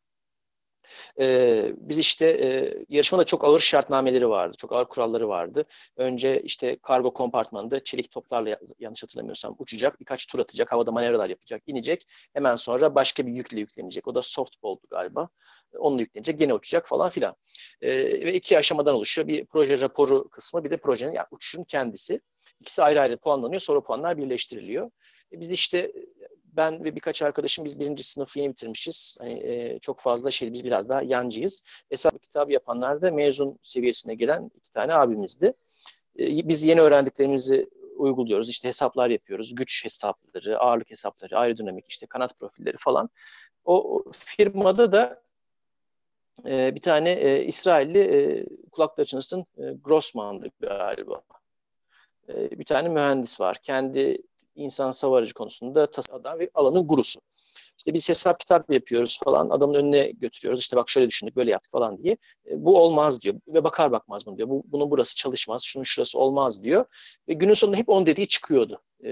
Ee, biz işte e, yarışmada çok ağır şartnameleri vardı, çok ağır kuralları vardı. Önce işte kargo kompartmanında çelik toplarla yanlış hatırlamıyorsam uçacak, birkaç tur atacak, havada manevralar yapacak, inecek. Hemen sonra başka bir yükle yüklenecek. O da softball'du galiba. Onunla yüklenecek, gene uçacak falan filan. Ee, ve iki aşamadan oluşuyor. Bir proje raporu kısmı, bir de projenin yani uçuşun kendisi. İkisi ayrı ayrı puanlanıyor, sonra puanlar birleştiriliyor. E biz işte ben ve birkaç arkadaşım biz birinci sınıfı yeni bitirmişiz. Hani, e, çok fazla şey biz biraz daha yancıyız. Hesap kitabı yapanlar da mezun seviyesine gelen iki tane abimizdi. E, biz yeni öğrendiklerimizi uyguluyoruz. İşte hesaplar yapıyoruz. Güç hesapları, ağırlık hesapları, aerodinamik işte kanat profilleri falan. O, firmada da e, bir tane e, İsrailli e, kulakları çınlasın e, Grossman'dı galiba. E, bir tane mühendis var. Kendi insan savarıcı konusunda adam ve alanın gurusu. İşte biz hesap kitap yapıyoruz falan adamın önüne götürüyoruz. İşte bak şöyle düşündük böyle yaptık falan diye. E, bu olmaz diyor ve bakar bakmaz bunu diyor. Bu, bunun burası çalışmaz, şunun şurası olmaz diyor. Ve günün sonunda hep onun dediği çıkıyordu. Ee,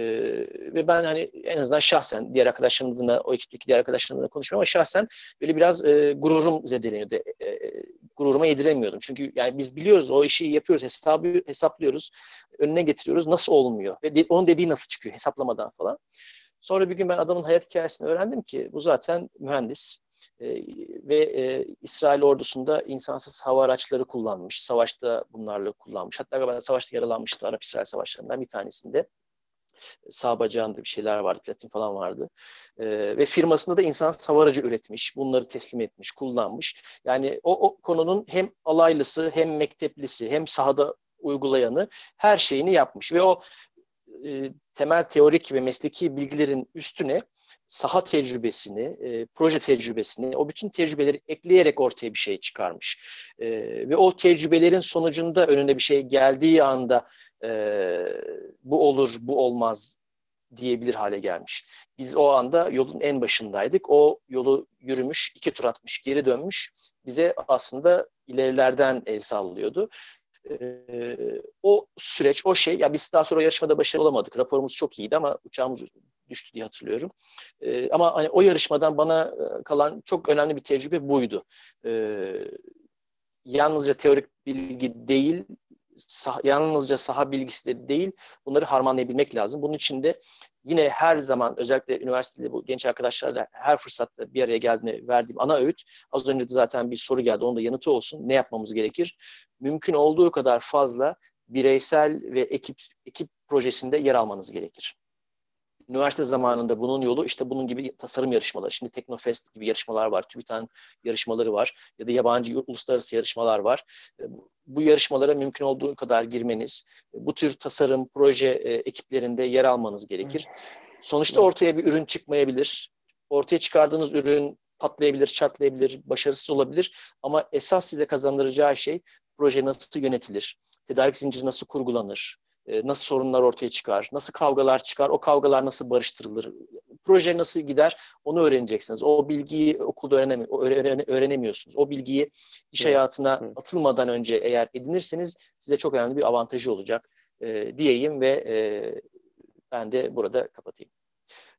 ve ben hani en azından şahsen diğer arkadaşlarımla o ekipteki diğer arkadaşlarımla konuşmuyorum ama şahsen böyle biraz e, gururum zedeleniyordu. E, e, gururuma yediremiyordum. Çünkü yani biz biliyoruz o işi yapıyoruz, hesabı hesaplıyoruz, önüne getiriyoruz. Nasıl olmuyor? Ve de, onun dediği nasıl çıkıyor hesaplamadan falan. Sonra bir gün ben adamın hayat hikayesini öğrendim ki bu zaten mühendis e, ve e, İsrail ordusunda insansız hava araçları kullanmış. Savaşta bunlarla kullanmış. Hatta galiba savaşta yaralanmıştı Arap-İsrail savaşlarından bir tanesinde. Sağ bacağında bir şeyler vardı, platin falan vardı. E, ve firmasında da insan hava aracı üretmiş, bunları teslim etmiş, kullanmış. Yani o, o konunun hem alaylısı, hem mekteplisi, hem sahada uygulayanı her şeyini yapmış. Ve o e, temel teorik ve mesleki bilgilerin üstüne saha tecrübesini, e, proje tecrübesini, o bütün tecrübeleri ekleyerek ortaya bir şey çıkarmış. E, ve o tecrübelerin sonucunda önüne bir şey geldiği anda e, bu olur, bu olmaz diyebilir hale gelmiş. Biz o anda yolun en başındaydık. O yolu yürümüş, iki tur atmış, geri dönmüş. Bize aslında ilerilerden el sallıyordu. Ee, o süreç, o şey, ya biz daha sonra o yarışmada başarılı olamadık. Raporumuz çok iyiydi ama uçağımız düştü diye hatırlıyorum. Ee, ama hani o yarışmadan bana kalan çok önemli bir tecrübe buydu. Ee, yalnızca teorik bilgi değil, sah, yalnızca saha bilgisi değil, bunları harmanlayabilmek lazım. Bunun için de yine her zaman özellikle üniversitede bu genç arkadaşlarla her fırsatta bir araya geldiğinde verdiğim ana öğüt az önce de zaten bir soru geldi onun da yanıtı olsun. Ne yapmamız gerekir? Mümkün olduğu kadar fazla bireysel ve ekip ekip projesinde yer almanız gerekir. Üniversite zamanında bunun yolu işte bunun gibi tasarım yarışmaları. Şimdi Teknofest gibi yarışmalar var. TÜBİTAK'ın yarışmaları var. Ya da yabancı uluslararası yarışmalar var. E, bu yarışmalara mümkün olduğu kadar girmeniz, e, bu tür tasarım, proje e, ekiplerinde yer almanız gerekir. Sonuçta ortaya bir ürün çıkmayabilir. Ortaya çıkardığınız ürün patlayabilir, çatlayabilir, başarısız olabilir. Ama esas size kazandıracağı şey proje nasıl yönetilir, tedarik zinciri nasıl kurgulanır, e, nasıl sorunlar ortaya çıkar, nasıl kavgalar çıkar, o kavgalar nasıl barıştırılır, proje nasıl gider onu öğreneceksiniz. O bilgiyi okulda öğrenemi öğrene öğrenemiyorsunuz. O bilgiyi iş hayatına atılmadan önce eğer edinirseniz size çok önemli bir avantajı olacak e, diyeyim ve e, ben de burada kapatayım.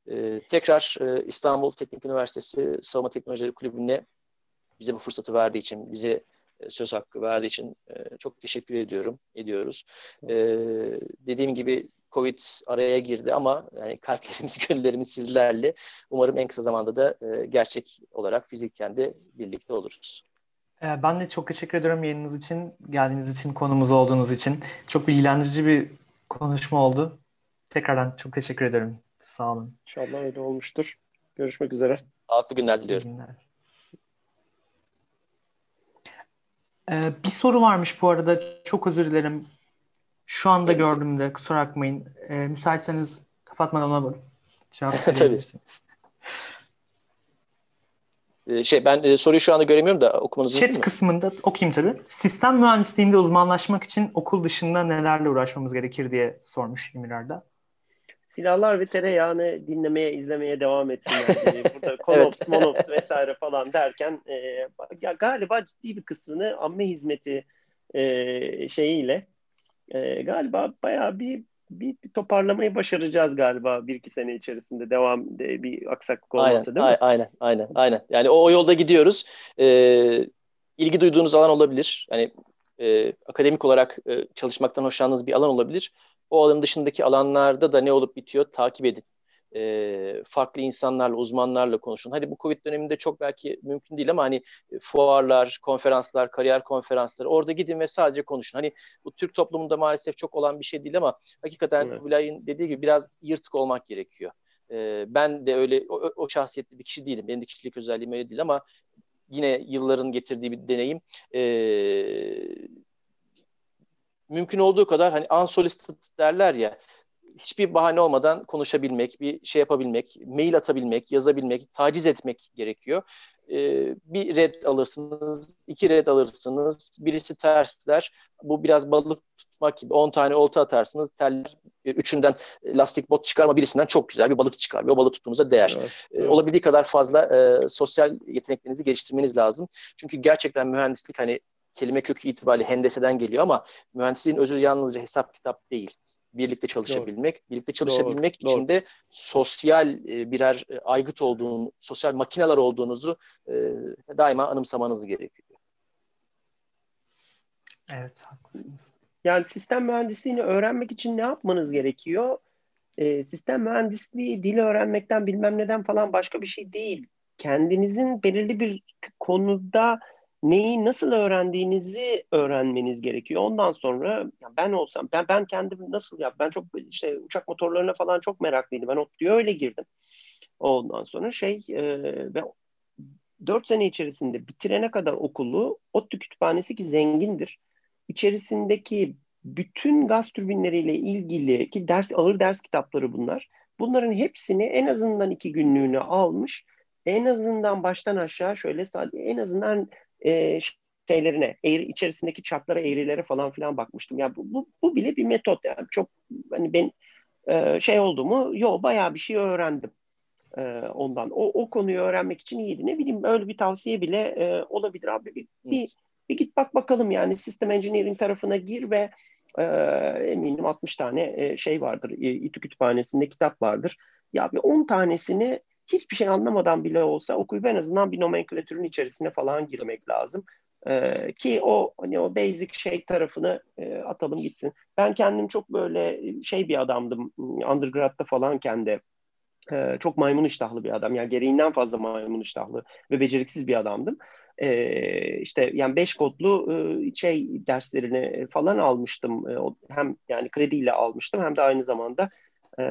E, tekrar e, İstanbul Teknik Üniversitesi Savunma Teknolojileri Kulübü'ne bize bu fırsatı verdiği için, bize söz hakkı verdiği için e, çok teşekkür ediyorum, ediyoruz. E, dediğim gibi Covid araya girdi ama yani kalplerimiz, gönüllerimiz sizlerle. Umarım en kısa zamanda da e, gerçek olarak fizikken de birlikte oluruz. Ben de çok teşekkür ediyorum yayınınız için, geldiğiniz için, konumuz olduğunuz için. Çok bilgilendirici bir konuşma oldu. Tekrardan çok teşekkür ederim. Sağ olun. İnşallah öyle olmuştur. Görüşmek üzere. Sağlıklı günler diliyorum. günler. Ee, bir soru varmış bu arada. Çok özür dilerim. Şu anda evet. gördüğümde kusura bakmayın. Ee, müsaitseniz kapatmadan ona cevap verebilirsiniz. Ee, şey ben e, soruyu şu anda göremiyorum da okumanızı Chat kısmında okuyayım tabii. Sistem mühendisliğinde uzmanlaşmak için okul dışında nelerle uğraşmamız gerekir diye sormuş İmirar'da. Silahlar ve tereyağını dinlemeye, izlemeye devam etsinler. Burada konops, monops vesaire falan derken e, ya galiba ciddi bir kısmını amme hizmeti e, şeyiyle e, galiba bayağı bir, bir, bir toparlamayı başaracağız galiba bir iki sene içerisinde devam de, bir aksaklık olmasa aynen, değil mi? Aynen, aynen, aynen. Yani o, o yolda gidiyoruz. Ee, ilgi duyduğunuz alan olabilir. Yani e, akademik olarak e, çalışmaktan hoşlandığınız bir alan olabilir. O alanın dışındaki alanlarda da ne olup bitiyor takip edin. E, farklı insanlarla, uzmanlarla konuşun. Hadi bu Covid döneminde çok belki mümkün değil ama hani e, fuarlar, konferanslar, kariyer konferansları orada gidin ve sadece konuşun. Hani bu Türk toplumunda maalesef çok olan bir şey değil ama hakikaten evet. Kubilay'ın dediği gibi biraz yırtık olmak gerekiyor. E, ben de öyle o, o şahsiyetli bir kişi değilim. Benim de kişilik özelliğim öyle değil ama yine yılların getirdiği bir deneyim. E, mümkün olduğu kadar hani unsolicited derler ya hiçbir bahane olmadan konuşabilmek, bir şey yapabilmek, mail atabilmek, yazabilmek, taciz etmek gerekiyor. Ee, bir red alırsınız, iki red alırsınız, birisi tersler. Bu biraz balık tutmak gibi. 10 tane olta atarsınız, teller e, üçünden lastik bot çıkarma birisinden çok güzel bir balık çıkar o balık tuttuğumuza değer. Evet, ee, evet. Olabildiği kadar fazla e, sosyal yeteneklerinizi geliştirmeniz lazım. Çünkü gerçekten mühendislik hani kelime kökü itibariyle hendeseden geliyor ama mühendisliğin özü yalnızca hesap kitap değil. Birlikte çalışabilmek, Doğru. birlikte çalışabilmek Doğru. için de sosyal e, birer e, aygıt olduğunu, sosyal makineler olduğunuzu e, daima anımsamanız gerekiyor. Evet, haklısınız. Yani sistem mühendisliğini öğrenmek için ne yapmanız gerekiyor? E, sistem mühendisliği dili öğrenmekten bilmem neden falan başka bir şey değil. Kendinizin belirli bir konuda neyi nasıl öğrendiğinizi öğrenmeniz gerekiyor. Ondan sonra ben olsam ben ben kendim nasıl yap ben çok işte uçak motorlarına falan çok meraklıydım. Ben ODTÜ'ye öyle girdim. Ondan sonra şey e, ve 4 sene içerisinde bitirene kadar okulu ODTÜ kütüphanesi ki zengindir. İçerisindeki bütün gaz türbinleriyle ilgili ki ders ağır ders kitapları bunlar. Bunların hepsini en azından iki günlüğünü almış. En azından baştan aşağı şöyle sadece en azından e, şeylerine, eğri, içerisindeki çarklara, eğrilere falan filan bakmıştım. Ya bu, bu, bu bile bir metot yani. Çok hani ben e, şey oldu mu? Yo bayağı bir şey öğrendim e, ondan. O, o konuyu öğrenmek için iyiydi. Ne bileyim öyle bir tavsiye bile e, olabilir abi. Bir, bir, bir git bak bakalım yani sistem engineering tarafına gir ve e, eminim 60 tane e, şey vardır. E, İTÜ kütüphanesinde kitap vardır. Ya bir 10 tanesini hiçbir şey anlamadan bile olsa okuyup en azından bir nomenklatürün içerisine falan girmek lazım. Ee, ki o hani o basic şey tarafını e, atalım gitsin. Ben kendim çok böyle şey bir adamdım. Undergrad'da falan kendi e, çok maymun iştahlı bir adam. Yani gereğinden fazla maymun iştahlı ve beceriksiz bir adamdım. E, işte yani beş kodlu e, şey derslerini falan almıştım. E, hem yani krediyle almıştım hem de aynı zamanda e,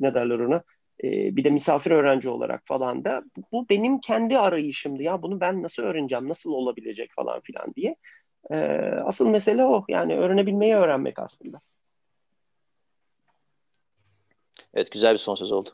ne derler ona e, bir de misafir öğrenci olarak falan da bu, bu benim kendi arayışımdı ya bunu ben nasıl öğreneceğim nasıl olabilecek falan filan diye. E, asıl mesele o yani öğrenebilmeyi öğrenmek aslında. Evet güzel bir son söz oldu.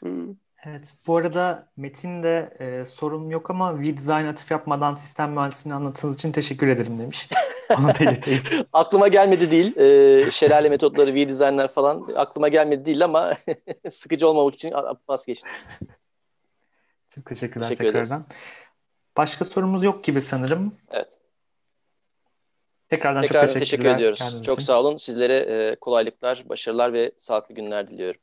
Hmm. Evet, bu arada Metin e, sorum yok ama V-Design atıf yapmadan sistem mühendisliğini anlattığınız için teşekkür ederim demiş. Onu belirteyim. aklıma gelmedi değil. E, şelale metotları, V-Design'ler falan aklıma gelmedi değil ama sıkıcı olmamak için pas geçtim. Çok teşekkürler Teşekkür tekrardan. Ederiz. Başka sorumuz yok gibi sanırım. Evet. Tekrardan Tekrar çok teşekkür ediyoruz. Çok sağ olun. Sizlere e, kolaylıklar, başarılar ve sağlıklı günler diliyorum.